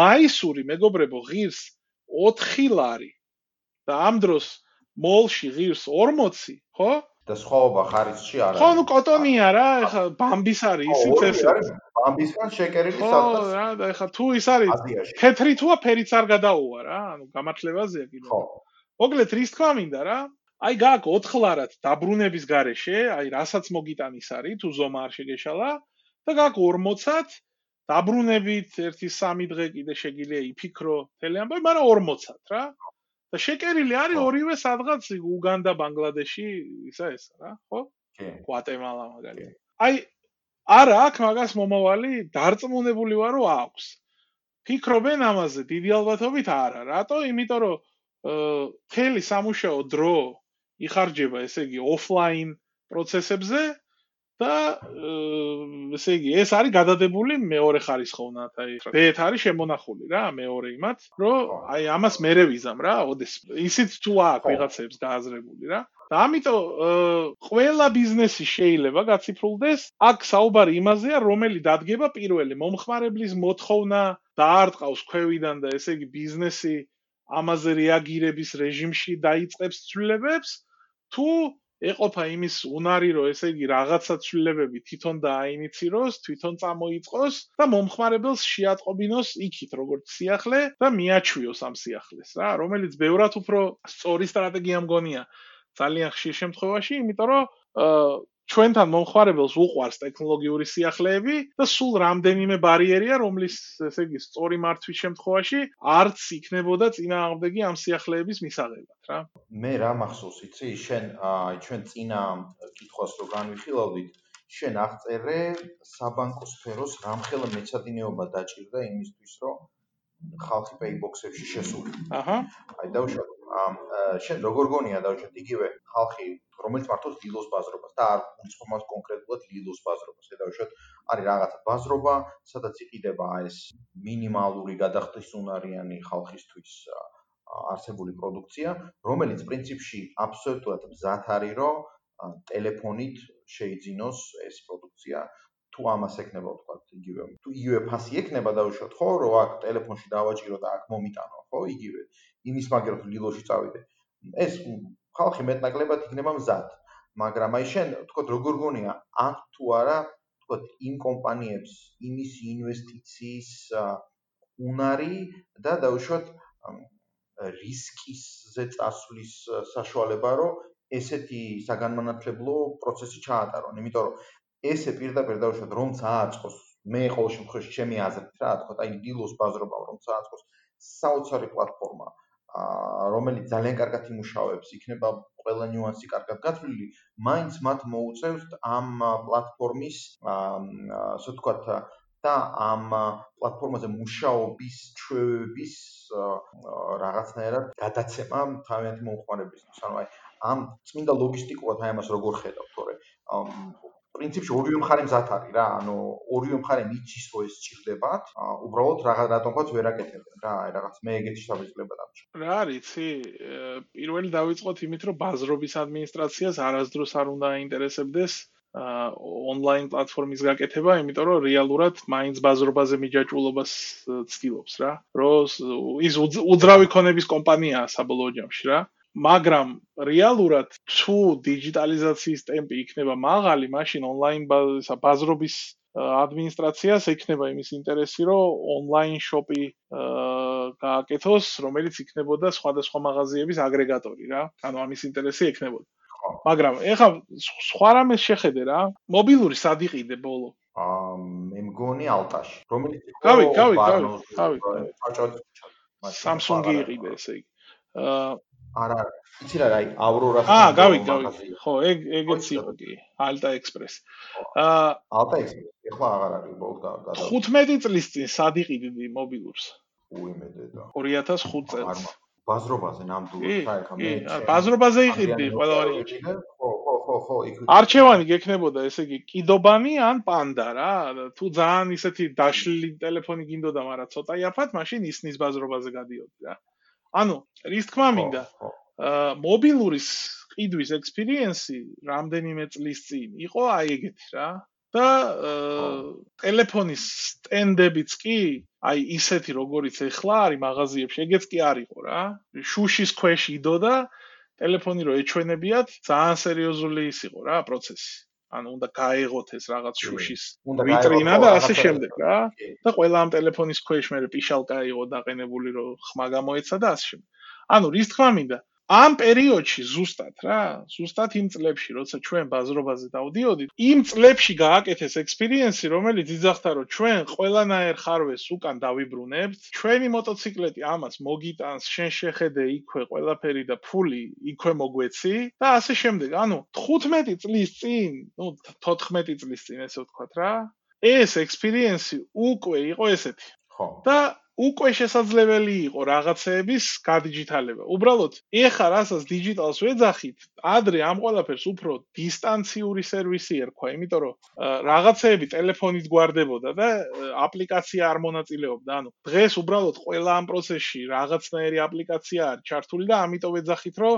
მაისური მეგობრებო ღირს 4 ლარი და ამ დროს მოლში ღირს 40, ხო? და სხვაობა ხარისში არა. ხო, ნუ კოტონია რა, ეხა ბამბის არის ისიც ეს. ბამბისგან შეკერილი სადაც. ხო, რა, და ეხა თუ ის არის თეთრი თუა ფერიც არ გადაუვა რა, ანუ გამართლებაზეა კიდე. ხო. მოგლეთ რის თქვა მინდა რა? აი გააკ 4 ლარად დაბრუნების გარეშე, აი რასაც მოგიტანის არის, თუ ზომა არ შეგეშალა და გააკ 40-ად დაბრუნებით 1-3 დღე კიდე შეგიძლია იფიქრო თელი ამბავი, მაგრამ 40-ად რა. და შეკერილი არის ორივე სადღაც უგანდა, ბანგლადეში, ისა ეს რა, ხო? კი. გვატემალა მაგალითად. აი არა აქ მაგას მომავალი დარწმუნებული ვარო აქვს. ფიქრობენ ამაზე დიდი ალბათობით არა. რატო? იმიტომ რომ თელი სამუშაო დრო იხარჯება, ესე იგი, ოფლაინ პროცესებზე და ესე იგი ეს არის გადადებული მეორე ხარისხოვნად აი ბეთ არის შემონახული რა მეორე იმათ რომ აი ამას მერე ვიზამ რა ოდეს. ისიც თუ აქვს ვიღაცებს გააზრებული რა. და ამიტომ ყველა ბიზნესი შეიძლება გაციფრულდეს აქ საუბარი იმაზეა რომელი დადგება პირველი მომხმარებლის მოთხოვნა და არ ტყავს ქვევიდან და ესე იგი ბიზნესი ამაზე რეაგირების რეჟიმში დაიწყებს ცვლილებებს თუ ეყოფა იმის უნარი, რომ ესე იგი რაღაცა ცვლილებები თვითონ დააინიციროს, თვითონ წამოიწყოს და მომხმარებელს შეატყობინოს იქით, როგორც სიახლე და მიაჩვიოს ამ სიახლეს, რა, რომელიც ბევრად უფრო სწორი სტრატეგია მგონია ძალიან ხშირ შემთხვევაში, იმიტომ რომ ჩვენთან მომხმარებელს უყვარს ტექნოლოგიური სიახლეები და სულ რამდენიმე ბარიერია, რომლის ესე იგი სწორი მართვის შემთხვევაში არც იქნებოდა წინააღმდეგი ამ სიახლეების მისაღებად რა. მე რა მახსოვს იცი, შენ აი ჩვენ წინა კითხვას რო განვიხილავდით, შენ აღწერე საბანკო სფეროს რამხელა მეცადინეობა დაჭირდა იმისთვის, რომ ხალხი პეიბოქსებში შესული. აჰა. აი დავუშვათ ამ შენ როგორ გონია დავუშვათ იგივე ხალხი რომელიც მართლაც დილოს ბაზრობას და არ უცხომას კონკრეტულად დილოს ბაზრობას. აი დავუშვათ არის რაღაცა ბაზრობა, სადაც იყიდება ეს მინიმალური გადახდისუნარიანი ხალხისთვის არსებული პროდუქცია, რომელიც პრინციპში აბსოლუტურად მზად არის, რომ ტელეფონით შეიძინოს ეს პროდუქცია თუ ამას ეკნება თქვა იგივე თუ იგივე ფასი ეკნება დაუშვათ ხო რომ აქ ტელეფონში დავაჭირო და აქ მომიტანო ხო იგივე იმის მაგერ ლილოში წავიდე. ეს ხალხი მეტნაკლებად იქნება მზად. მაგრამ აი შენ თქვა როგორ გონია? აქ თუ არა თქვა იმ კომპანიებს იმის ინვესტიციის უნარი და დაუშვათ რისკისზე წასვლის საშუალება რომ ესეთი საგანმანათლებლო პროცესი ჩაატარონ იმიტომ რომ ესე პირდაპირ დავუშვათ რომ წააწყოს მე ყოველ შემთხვევაში ჩემი აზრით რა თქო აი დილოს ბაზრობა რომ წააწყოს საოცარი პლატფორმა რომელიც ძალიან კარგად იმუშავებს იქნება ყველა ნიუანსი კარგად გათვლილი მაინც მათ მოუწევთ ამ პლატფორმის ასე ვთქვათ და ამ პლატფორმაზე მუშაობის ჩვევების რაღაცნაირად გადაცემა თავიანთი მომხმარებლისთვის ანუ აი ამ წმინდა ლოგისტიკურად აი ამას როგორ ხედავთ თორე პრინციპში ორივე მხარე მზად არის რა, ანუ ორივე მხარე მიჩის რომ ეს ჭირდებათ, უბრალოდ რაღაც რატომღაც ვერ აკეთებენ რა, აი რაღაც მე ეგეთი შევიძლება დამჭა. რა არიცი, პირველი დავიწყოთ იმით, რომ ბაზრობის ადმინისტრაციას არასდროს არ უნდა აინტერესებდეს ონლაინ პლატფორმის გაკეთება, იმიტომ რომ რეალურად მაინც ბაზრობაზე მიჯაჭულობას ცდილობს რა. რომ ის უძრავი ქონების კომპანიაა საბოლოო ჯამში რა. მაგრამ რეალურად თუ დიჯიტალიზაციის ტემპი იქნება მაღალი, მაშინ ონლაინ ბაზრობის ადმინისტრაციას ექნება იმის ინტერესი, რომ ონლაინ შოპი გააკეთოს, რომელიც იქნებოდა სხვადასხვა მაღაზიების აგრეგატორი რა. ანუ ამის ინტერესი ექნებოდა. მაგრამ ეხლა სხვა რამეს შეხედე რა. მობილური სად იყიდე ბოლო? აა მე მგონი ალტაში, რომელიც გავი, გავი, გავი, გავი. Samsung-ი იყიდე ესე იგი. აა არა იცი რა აი ავრორას აა გავი გავი. ხო ეგ ეგეც იყო კი ალტა ექსპრეს აა ალტა ექსპრეს ეხლა აღარ არის ბოლდა 15 წლის წინ სად იყიდი მობილურს? უიმედე და 2005 წელს. ბაზრობაზე ნამდვილად ეხა მე ბაზრობაზე იყიდი ყველა ვარიანტი ხო ხო ხო ხო იქ არჩევანი გექნებოდა ესე იგი კიდობანი ან პანდა რა თუ ძალიან ისეთი დაშლილი ტელეფონი გინდოდა მაგრამ ცოტა იაფად მაშინ ისნის ბაზრობაზე გადიოდი რა ანუ რის თქმა მინდა მობილურის ყიდვის ექსპერიენსი რამდენიმე წლის წინ იყო აი ეგეთი რა. და ტელეფონის სტენდებიც კი აი ისეთი როგორიც ეხლა არის მაღაზიებში ეგეც კი არისო რა. შუშის ქვეშ იდო და ტელეფონი რო ეჩვენებიათ ძალიან სერიოზული ის იყო რა პროცესი ანუ უნდა გაეღოთ ეს რაღაც შუშის ვიტრინა და ასე შემდეგ რა. და ყველა ამ ტელეფონის ქვეშ მე პიშალკა იყო დაყენებული რომ ხმა გამოეცა და ასე შემდეგ. ანუ რის თქმა მინდა ამ პერიოდში ზუსტად რა, ზუსტად იმ წლებში, როცა ჩვენ ბაზრობაზე დავდიოდით, იმ წლებში გააკეთეს ექსპერიენსი, რომელიც იძახდა, რომ ჩვენ ყველანაირ ხარვეს უკან დავიბრუნებთ, ჩვენი მოტოციკლეტი ამას მოგიტანს, შენ შეხედე იქვე ყველაფერი და ფული იქვე მოგვეცი და ასე შემდეგ. ანუ 15 წლის წინ, ну 14 წლის წინ ესე ვთქვათ რა, ეს ექსპერიენსი უკვე იყო ესეთი. ხო. და უკვე შესაძლებელი იყო რაღაცეების გადიჯიტალება. უბრალოდ, ეხა რასაც დიჯიტალს ვეძახით, ადრე ამ ყველაფერს უფრო დისტანციური სერვისი ერქვა, იმიტომ რომ რაღაცეები ტელეფონით გვარდებოდა და აპლიკაცია არ მონაწილეობდა. ანუ დღეს უბრალოდ ყველა ამ პროცესში რაღაცნაირი აპლიკაცია არის ჩართული და ამიტომ ვეძახით, რომ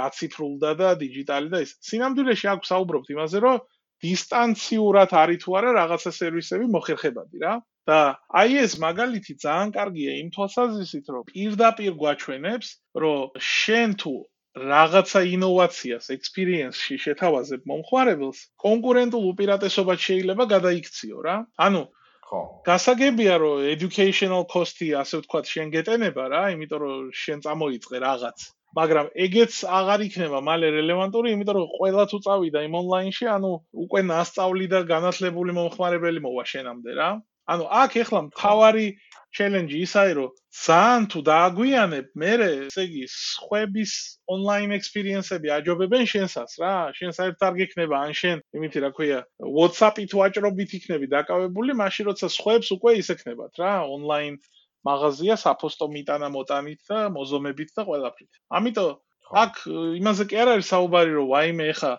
გაციფრულდა და დიჯიტალი და ის. სინამდვილეში აქვს საუბრობთ იმაზე, რომ დისტანციურად არის თუ არა რაღაცა სერვისები მოხერხებადი რა. და აი ეს მაგალითი ძალიან კარგია იმ თვალსაზრისით, რომ პირდაპირ გვაჩვენებს, რომ შენ თუ რაღაცა ინოვაციას ექსპერიენსში შეთავაზებ მომხმარებელს, კონკურენტულ უპირატესობას შეიძლება გადაიქციო რა. ანუ ხო. გასაგებია რომ educational cost-ი ასე ვთქვათ შენ გეტენება რა, იმიტომ რომ შენ წამოიწყე რაღაც მაგრამ ეგეც აღარ იქნება მალე რელევანტური, იმიტომ რომ ყველა თუ წავიდა იმ ონლაინში, ანუ უკვე ნასწავლი და განათლებული მომხმარებელი მოვა შენამდე რა. ანუ აქ ეხლა მთავარი ჩელენჯი ისაა, რომ ძალიან თუ დააგვიანებ, მე ესე იგი, სხვების ონლაინ ექსპერიენსები აჯობებენ შენსას რა. შენ საერთოდ არ გიქნება ან შენ, იმითი რა ქვია, WhatsApp-ით ვაჭრობით იქნები დაკავებული, მაშინ როცა სხვებს უკვე ისექნებათ რა, ონლაინ მაღაზია საფოსტო მიტანა მოტანით და მოზომებით და ყველაფრით. ამიტომ აქ იმაზე კი არ არის საუბარი, რომ ვაიმე ხა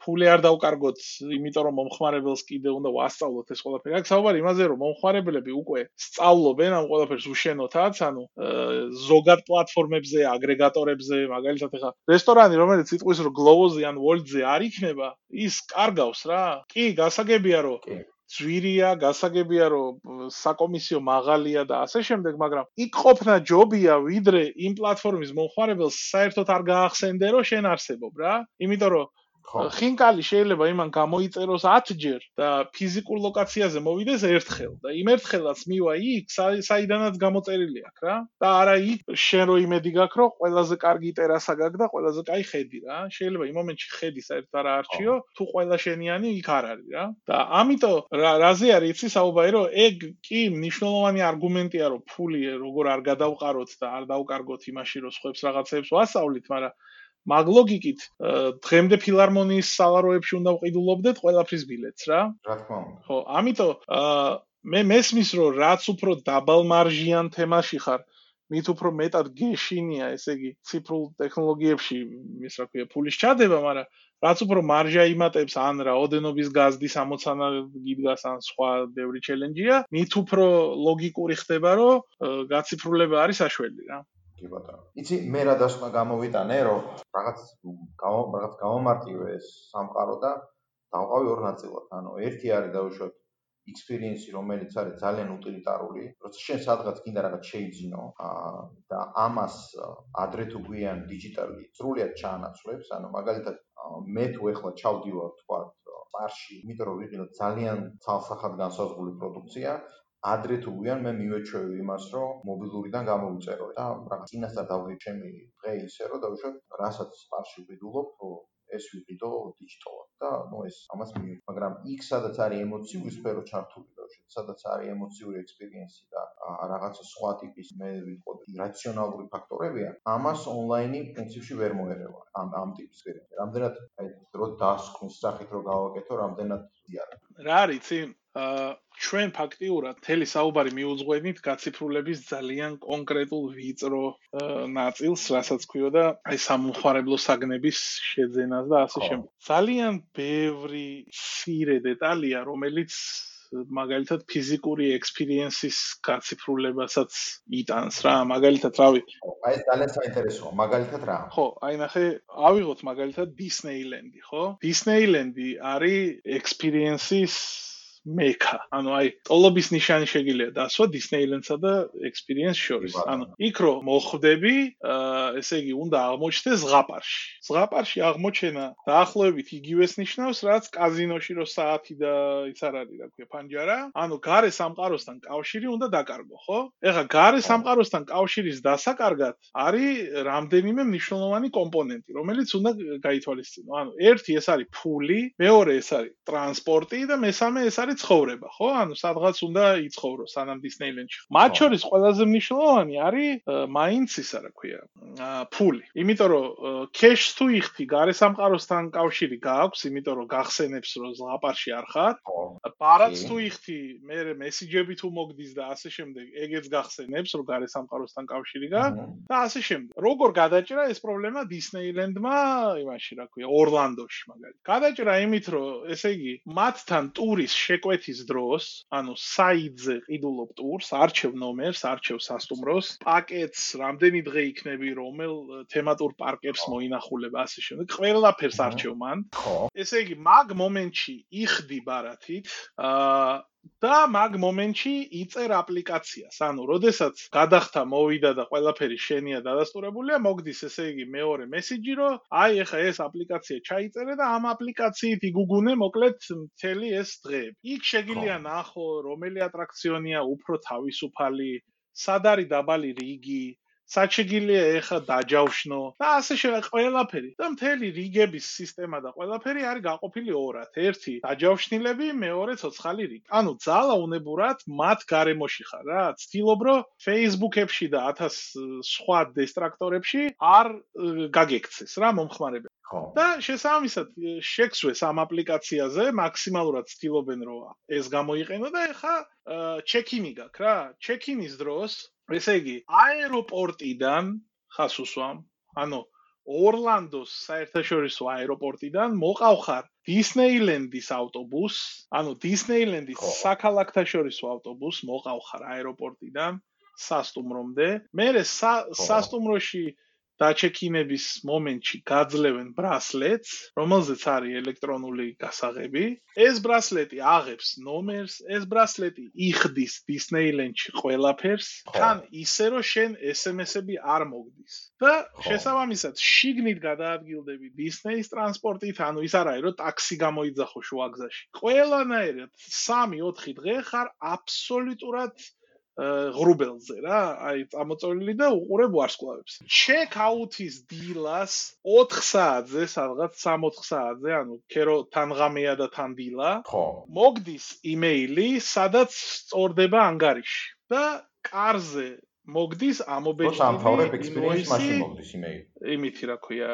ფული არ დავკარგოთ, იმიტომ რომ მომხმარებელს კიდე უნდა ვასწავლოთ ეს ყველაფერი. აქ საუბარი იმაზე, რომ მომხმარებლები უკვე სწავლობენ ამ ყველაფერს უშენოთაც, ანუ ზოგად პლატფორმებზე, აგრეგატორებზე, მაგალითად ეხა რესტორანი, რომელიც იტყვის, რომ Glovo-ზე ან Wolt-ზე არ იქნება, ის კარგავს რა. კი, გასაგებია, რომ ძვირია, გასაგებია, რომ საკომისიო მაღალია და ასე შემდეგ, მაგრამ იქ ყოფნა ჯობია, ვიდრე იმ პლატფორმის მომხმარებელს საერთოდ არ გაახსენდე, რომ შენ არსებობ რა. იმიტომ რომ ხინკალი შეიძლება იმან გამოიწეროს 10 ჯერ და ფიზიკურ ლოკაციაზე მოვიდეს ერთხელ და იმ ერთხელაც მივა იქ საიდანაც გამოწერილი აქვს რა. და არა იქ შენ რო იმედი გაქვს რომ ყველაზე კარგი ტერასა გაქვს და ყველაზე კაი ხედი რა. შეიძლება იმ მომენტში ხედი საერთოდ არ არჩიო თუ ყველა შენიანი იქ არ არის რა. და ამიტომ რაზე არის იცი საუბარი რომ ეგ კი მნიშვნელოვანი არგუმენტია რომ ფული როგორ არ გადავყაროთ და არ დავკარგოთ იმაში რომ სხვებს რაღაცებს ვასწავლით მაგრამ მაგ ლოგიკით დღემდე ფილარმონიის სალაროებში უნდა ვყიდულობდეთ ყველაფრის ბილეთს რა. რა თქმა უნდა. ხო, ამიტომ მე მესმის რომ რაც უფრო დაბალ მარჟიან თემაში ხარ, მით უფრო მეტად გეშინია, ესე იგი, ციფრულ ტექნოლოგიებში, ის რა ქვია, ფულის ჩადება, მაგრამ რაც უფრო მარჟა იმატებს ან რაოდენობის გაზდის ამოცანა გიდგას ან სხვა ბევრი ჩელენჯია, მით უფრო ლოგიკური ხდება, რომ გაციფრულება არის საშველი რა. კი ბატონო. იცი, მე რა დასმა გამოვიტანე, რომ რაღაც რაღაც გამომარტივე ეს სამყარო და დავყავი ორ ნაწილად. ანუ ერთი არის დავუშვათ experience-ი, რომელიც არის ძალიან უტილიტარული, როცა შენ სადღაც გინდა რაღაც შეიძინო, აა და ამას ადრე თუ გვიან დიჯიტალი სრულიად ჩაანაცვლებს, ანუ მაგალითად მე თუ ეხლა ჩავდივარ თქვა პარში, იმიტომ რომ ვიყიდო ძალიან ცალსახად განსაზღვრული პროდუქცია, ადრე თუ გვიან მე მივეჩვევი იმას, რომ მობილურიდან გამოვიწერო და რაღაც წინასწარ დავღი ჩემი დღე ისე, რომ დავუშვებ რასაც პარში ვიდულობ, ეს ვიყიდო დიჯიტალად და ნუ ეს ამას მივი, მაგრამ იქ სადაც არის ემოციური სფერო ჩართული დავუშვებ, სადაც არის ემოციური ექსპერიენსი და რაღაცა სხვა ტიპის მე ვიტყოდი რაციონალური ფაქტორებია, ამას ონლაინი პრინციპში ვერ მოერევა ამ ამ ტიპის ექსპერიენსი. რამდენად აი დრო დასკვნის სახით რო გავაკეთო, რამდენად ზიარა. რა არის აა ჩვენ ფაქტიურად მთელი საუბარი მიუძღვენით გაციფრულების ძალიან კონკრეტულ ვიწრო ნაწილს, რასაც ქვიოდა აი სამხარებლო საგნების შეძენას და ასე შემდეგ. ძალიან ბევრი ცირე დეტალია, რომელიც მაგალითად ფიზიკური ექსპერიენსის გაციფრულებასაც იტანს რა. მაგალითად რავი აი ეს ძალიან საინტერესოა. მაგალითად რა? ხო აი ნახე ავიღოთ მაგალითად დისნეილენდი ხო? დისნეილენდი არის ექსპერიენსის მექა. ანუ აი, ტოლობის ნიშანი შეგიძლია დასვა Disneyland-სა და Experience შორის. ანუ იქ რო მოხვდები, ესე იგი, უნდა აღმოჩნდეს ზღაპარში. ზღაპარში აღმოჩენა დაახლოებით იგივეს ნიშნავს, რაც კაზინოში რო საათი და ის არ არის, რა ქვია, პანჯარა. ანუ გარე სამყაროსთან კავშირი უნდა დაკარგო, ხო? ეხლა გარე სამყაროსთან კავშირის დასაკარგად არის რამდენიმე მნიშვნელოვანი კომპონენტი, რომელიც უნდა გაითვალისწინო. ანუ ერთი ეს არის ფული, მეორე ეს არის ტრანსპორტი და მესამე ეს არის არის ცხოვრება, ხო? ანუ სადღაც უნდა იცხოვრო სანამ დისნეილენდში. მათ შორის ყველაზე მნიშვნელოვანი არის მაინც ისა რა ქვია, ფული. იმიტომ რომ cash თუ იხთი გარე სამყაროსთან კავშირი გააქვს, იმიტომ რომ გახსენებს რომ ზღაპარში არ ხარ. პარაც თუ იხთი, მე მესიჯები თუ მოგდის და ასე შემდეგ, ეგეც გახსენებს რომ გარე სამყაროსთან კავშირი გააქვს და ასე შემდეგ. როგორ გადაჭრა ეს პრობლემა დისნეილენდმა იმაში რა ქვია, ორლანდოში მაგალითად. გადაჭრა იმით რომ ესე იგი მათთან ტურის შეკვეთის დროს, ანუ საიდზე ყიდულობ ტურს, არჩევ ნომერს, არჩევ სასტუმროს, პაკეტს, რამდენი დღე იქნები, რომელ თემატურ პარკებს მოინახულება, ასე შემდეგ. ყველაფერს არჩევ მან. ხო. ესე იგი, მაგ მომენტში იხდი ბარათით, აა და მაგ მომენტში იწერ აპლიკაციას. ანუ, როდესაც გადახთა მოვიდა და ყველაფერი შენია დადასტურებულია, მოგდის ესე იგი მეორე მესიჯი, რომ აი ეხა ეს აპლიკაცია ჩაიწერე და ამ აპლიკაციით იგუგუნე მოკლედ მთელი ეს დღეები. იქ შეგიძლია ნახო, რომელი ატრაქციონია უფრო თავისუფალი, სად არის დაბალი რიგი, საჩეგილია ეხა დაჯავშნო და ასე შემდეგ ყველაფერი და მთელი რიგების სისტემა და ყველაფერი არის გაყოფილი ორად. ერთი დაჯავშნილები, მეორე ცოცხალი რიგი. ანუ ძალა უნებურად მათ გარემოში ხარ რა. ცდილობ რომ Facebook-ებში და 1000 სხვა დესტრაქტორებში არ გაგექცეს რა მომხმარებელი. და შესაბამისად შექსვეს ამ აპლიკაციაზე მაქსიმალურად ცდილობენ რომ ეს გამოიყენო და ეხა ჩეკინი გაქვს რა. ჩეკინის დროს ესე იგი, აეროპორტიდან ხას უსვამ, ანუ ორლანდოს საერთაშორისო აეროპორტიდან მოყავხარ დისნეილენდის ავტობუს, ანუ დისნეილენდის საქალაქთაშორისო ავტობუს მოყავხარ აეროპორტიდან სასტუმრომდე. მე სასტუმროში დაჩეკინების მომენტში გაძლევენ ბრასლეტს, რომელზეც არის ელექტრონული გასაღები. ეს ბრასლეტი აღებს ნომერს, ეს ბრასლეტი იხდის Disneyland-ში ყველაფერს, თან ისე რომ შენ SMS-ები არ მოგდის. და შესაბამისად, შიგნით გადაადგილდები Disney-ის ტრანსპორტით, ანუ ის არ არის რომ ტაქსი გამოიძახო შუაგზაში. ყველანაირად 3-4 დღე ხარ აბსოლუტურად ღრუბელზე რა, აი წამოწოლილი და უყურებ ვარსკვლავებს. check out-ის დილას 4 საათზე, სადღაც 3-4 საათზე, ანუ ქერო თან ღამეა და თან დილა. ხო. მოგდის იმეილი, სადაც სწორდება ანგარიში. და კარზე მოგდის ამობეჭდი სამთავრობო ექსპერიენსის მაშინ მოგდის იმეილი. იმითი რა ქვია,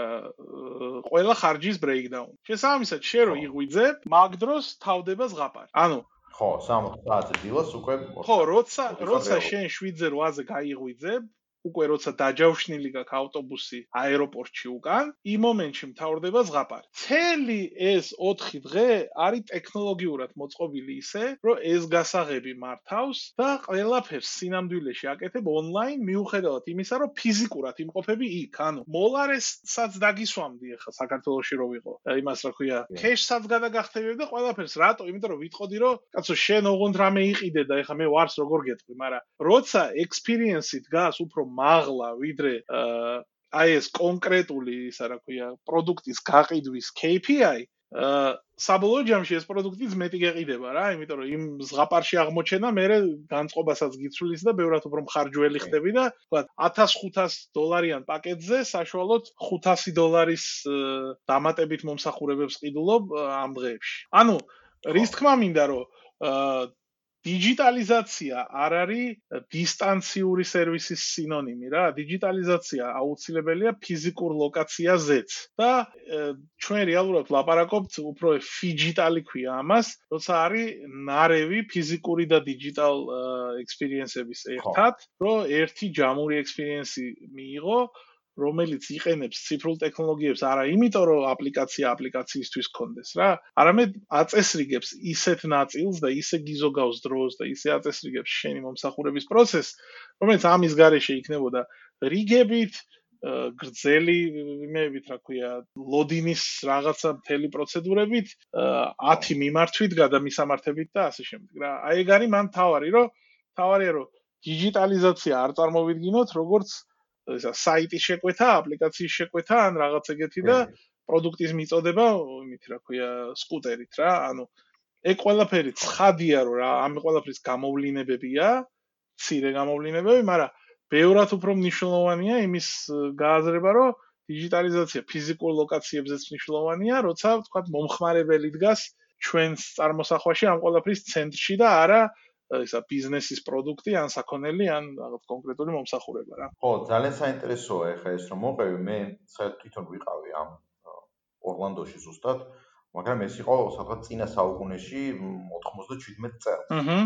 ყველა ხარჯის breakdown. შესაბამისად, შენ რო იღვიძებ, მაგ დროს თავდება ზღაპარი. ანუ ხო, 60 საათი დილას უკვე ხო, როცა როცა შენ 7-ზე 8-ზე გაიღვიძებ, უკვე როცა დაჯავშნილი გაქვს ავტობუსი აეროპორტში უკან, იმ მომენტში მთავრდება ზღაპარი. მთელი ეს 4 დღე არის ტექნოლოგიურად მოწყობილი ისე, რომ ეს გასაღები მართავს და ყველაფერს სინამდვილეში აკეთებ ონლაინ, მიუხედავად იმისა, რომ ფიზიკურად იმყოფები იქ. ანუ მოლარესაც დაგისვამდი ახლა საქართველოსში რო ვიყო. იმას რა ქვია, кеშსაც გადაგახტებიდი და ყველაფერს რატო? იმიტომ რომ ვიტყოდი, რომ კაცო შენ ოღონდ რამე იყიდე და ახლა მე ვარს როგორ გეტყვი, მაგრამ როცა ექსპერიენსი დგას უფრო მაღლა ვიდრე აი ეს კონკრეტული ისა რა ქვია პროდუქტის გაყიდვის KPI აა საბოლოო ჯამში ეს პროდუქტიც მეტი გეყიდება რა, იმიტომ რომ იმ ზღაპარში აღმოჩენა მე განწყობასაც გიცვლის და ბევრად უფრო მხარჯველი ხდები და თქვა 1500 დოლარიან პაკეტზე საშუალოდ 500 დოლარის დამატებით მომსახურებებს ყიდულობ ამ დღეებში. ანუ რის თქმა მინდა რომ დიჯიტალიზაცია არ არის დისტანციური სერვისის სინონიმი რა. დიჯიტალიზაცია აუცილებელია ფიზიკურ ლოკაციაზეც და ჩვენ რეალურად ვლაპარაკობთ უფრო ფიჯიტალი ქვია ამას, როცა არის ნარევი ფიზიკური და დიჯიტალ ექსპერიენსების ერთად, რომ ერთი ჯამური ექსპერიენსი მიიღო რომელიც იყენებს ციფრულ ტექნოლოგიებს არა იმიტომ რომ აპლიკაცია აპლიკაციისთვის კონდეს რა არამედ აწესრიგებს ისეთ ნაწილს და ისე გიზოგავს დროს და ისე აწესრიგებს შენი მომსახურების პროცესს რომელიც ამის გარეშე იქნებოდა. რიგებით გრძელი იმეებით რა ქვია ლოდინის რაღაცა მთელი პროცედურებით 10 მიმართვით გადამისამართებით და ასე შემდეგ რა. აი ეგ არის მან თავარი რომ თავარია რომ დიჯიტალიზაცია არ წარმოვიდგინოთ როგორც ისა საიტის შეკვეთა, აპლიკაციის შეკვეთა ან რაღაც ეგეთი და პროდუქტის მიწოდება, იმით რა ქვია, სკუტერით რა, ანუ ეგ ყველაფერი ცხადია რომ რა, ამ ყველაფრის გამოვლინებებია, ცირე გამოვლინებები, მაგრამ ბევრად უფრო მნიშვნელოვანია იმის გააზრება, რომ დიჯიტალიზაცია ფიზიკურ ლოკაციებზეც მნიშვნელოვანია, როცა თქვა მომხმარებელი დგას ჩვენს წარმოსახვაში ამ ყველაფრის ცენტრში და არა ისა ბიზნესის პროდუქტი ან საქონელი ან რაღაც კონკრეტული მომსახურება რა. ხო, ძალიან საინტერესოა ეხა ეს რომ მოყევი მე თვითონ ვიყავი ამ ორლანდოში ზუსტად, მაგრამ ეს იყო სადღაც წინა საუკუნეში 97 წელს. აჰა.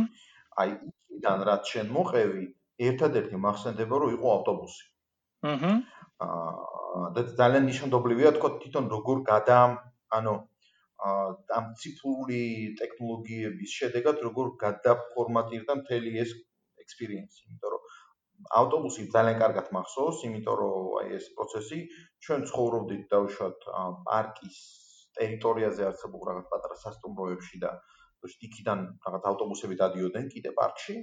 აი იქიდან რაც შენ მოყევი, ერთადერთი მახსენდება რომ იყო ავტობუსი. აჰა. აა და ძალიან ნიშანდობლივია თქო თვითონ როგორ გადა ანუ ამ ციფრული ტექნოლოგიების შედეგად როგორ გადაფორმატირდა მთელი ეს ექსპერიენსი, იმიტომ რომ ავტობუსი ძალიან კარგად მახსოვს, იმიტომ რომ აი ეს პროცესი ჩვენ ცხოვრობდით დაუშვათ პარკის ტერიტორიაზე არსებულ რაღაც პატარა სასტუმროებში და იქიდან რაღაც ავტობუსები დადიოდნენ კიდე პარკში,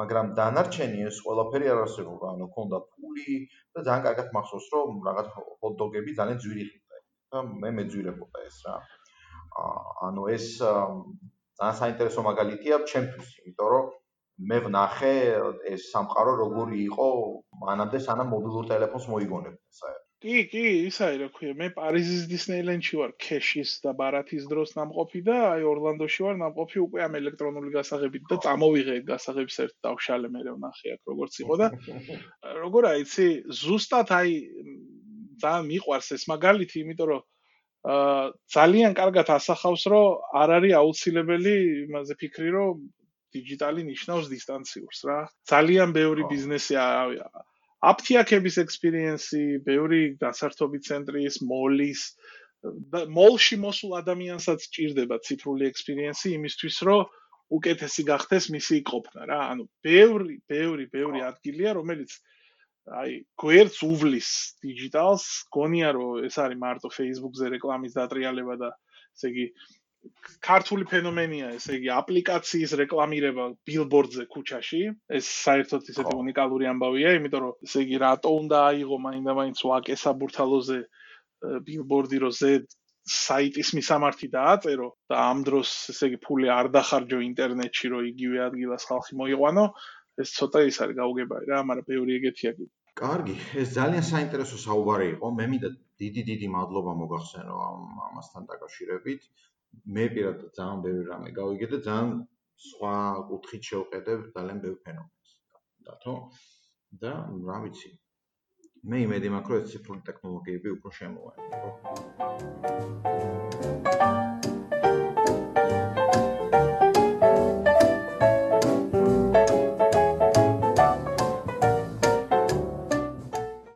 მაგრამ დანარჩენი ეს ყველაფერი არ არსებობდა, ანუ ქონდა ფული და ძალიან კარგად მახსოვს, რომ რაღაც ჰოტდოგები ძალიან ძვირი ხდება და მე მეძვირებოდა ეს რა. ანუ ეს ძალიან საინტერესო მაგალითია ჩემთვის, იმიტომ რომ მე ვნახე ეს სამყარო როგორი იყო მანამდე სანამ მობილურ ტელეფონს მოიგონებდა საერთოდ. კი, კი, ისაა რა ქვია, მე პარიზის დისნეილენდში ვარ, ქეშის და ბარათის დროს ნამყოფი და აი ორლანდოში ვარ ნამყოფი უკვე ამ ელექტრონული გასაღებით და წამოვიღე გასაღებს ერთ დავშალე მე ვნახე აქ როგორც იყო და როგორ აიცი, ზუსტად აი ძალიან მიყვარს ეს მაგალითი, იმიტომ რომ აა ძალიან კარგად ასახავს, რომ არ არის აუცილებელი იმაზე ფიქრი, რომ დიჯიტალი ნიშნავს დისტანციურს რა. ძალიან ბევრი ბიზნესი აფთიაქების ექსპერიენსი, ბევრი გასართობი ცენტრის, მოლის მოლში მოსულ ადამიანსაც ჭირდება ციფრული ექსპერიენსი იმისთვის, რომ უკეთესი გახდეს მისი ყოფნა რა. ანუ ბევრი, ბევრი, ბევრი ადგილია, რომელიც აი გვერდს უვლის დიჯიტალს, გონია რომ ეს არის მარტო Facebook-ზე რეკლამის დატრიალება და ესე იგი ქართული ფენომენია, ესე იგი აპლიკაციის რეკლამირება ბილბორდზე ქუჩაში. ეს საერთოდ ისეთი უნიკალური ამბავია, იმიტომ რომ ესე იგი რატო უნდა აიღო მაინდა-მაინც ვაკესაბურთალოზე ბილბორდი რო ზე საიტის მისამართი დააწერო და ამ დროს ესე იგი ფული არ დახარჯო ინტერნეტში რომ იგივე ადგილას ხალხი მოიყვანო, ეს ცოტა ის არის გაუგებარი რა, მაგრამ ბევრი ეგეთია კი. კარგი, ეს ძალიან საინტერესო საუბარი იყო. მე მინდა დიდი დიდი მადლობა მოგახსენო ამ ამასთან დაკავშირებით. მე პირადად ძალიან ბევრი რამე გავიგე და ძალიან სხვა კუთხით შევყედებ ძალიან ბევრ ფენომენს. დათო და რა ვიცი. მე იმედი მაქვს რომ ეს ციფრული ტექნოლოგიები უფრო შემოვაერთო.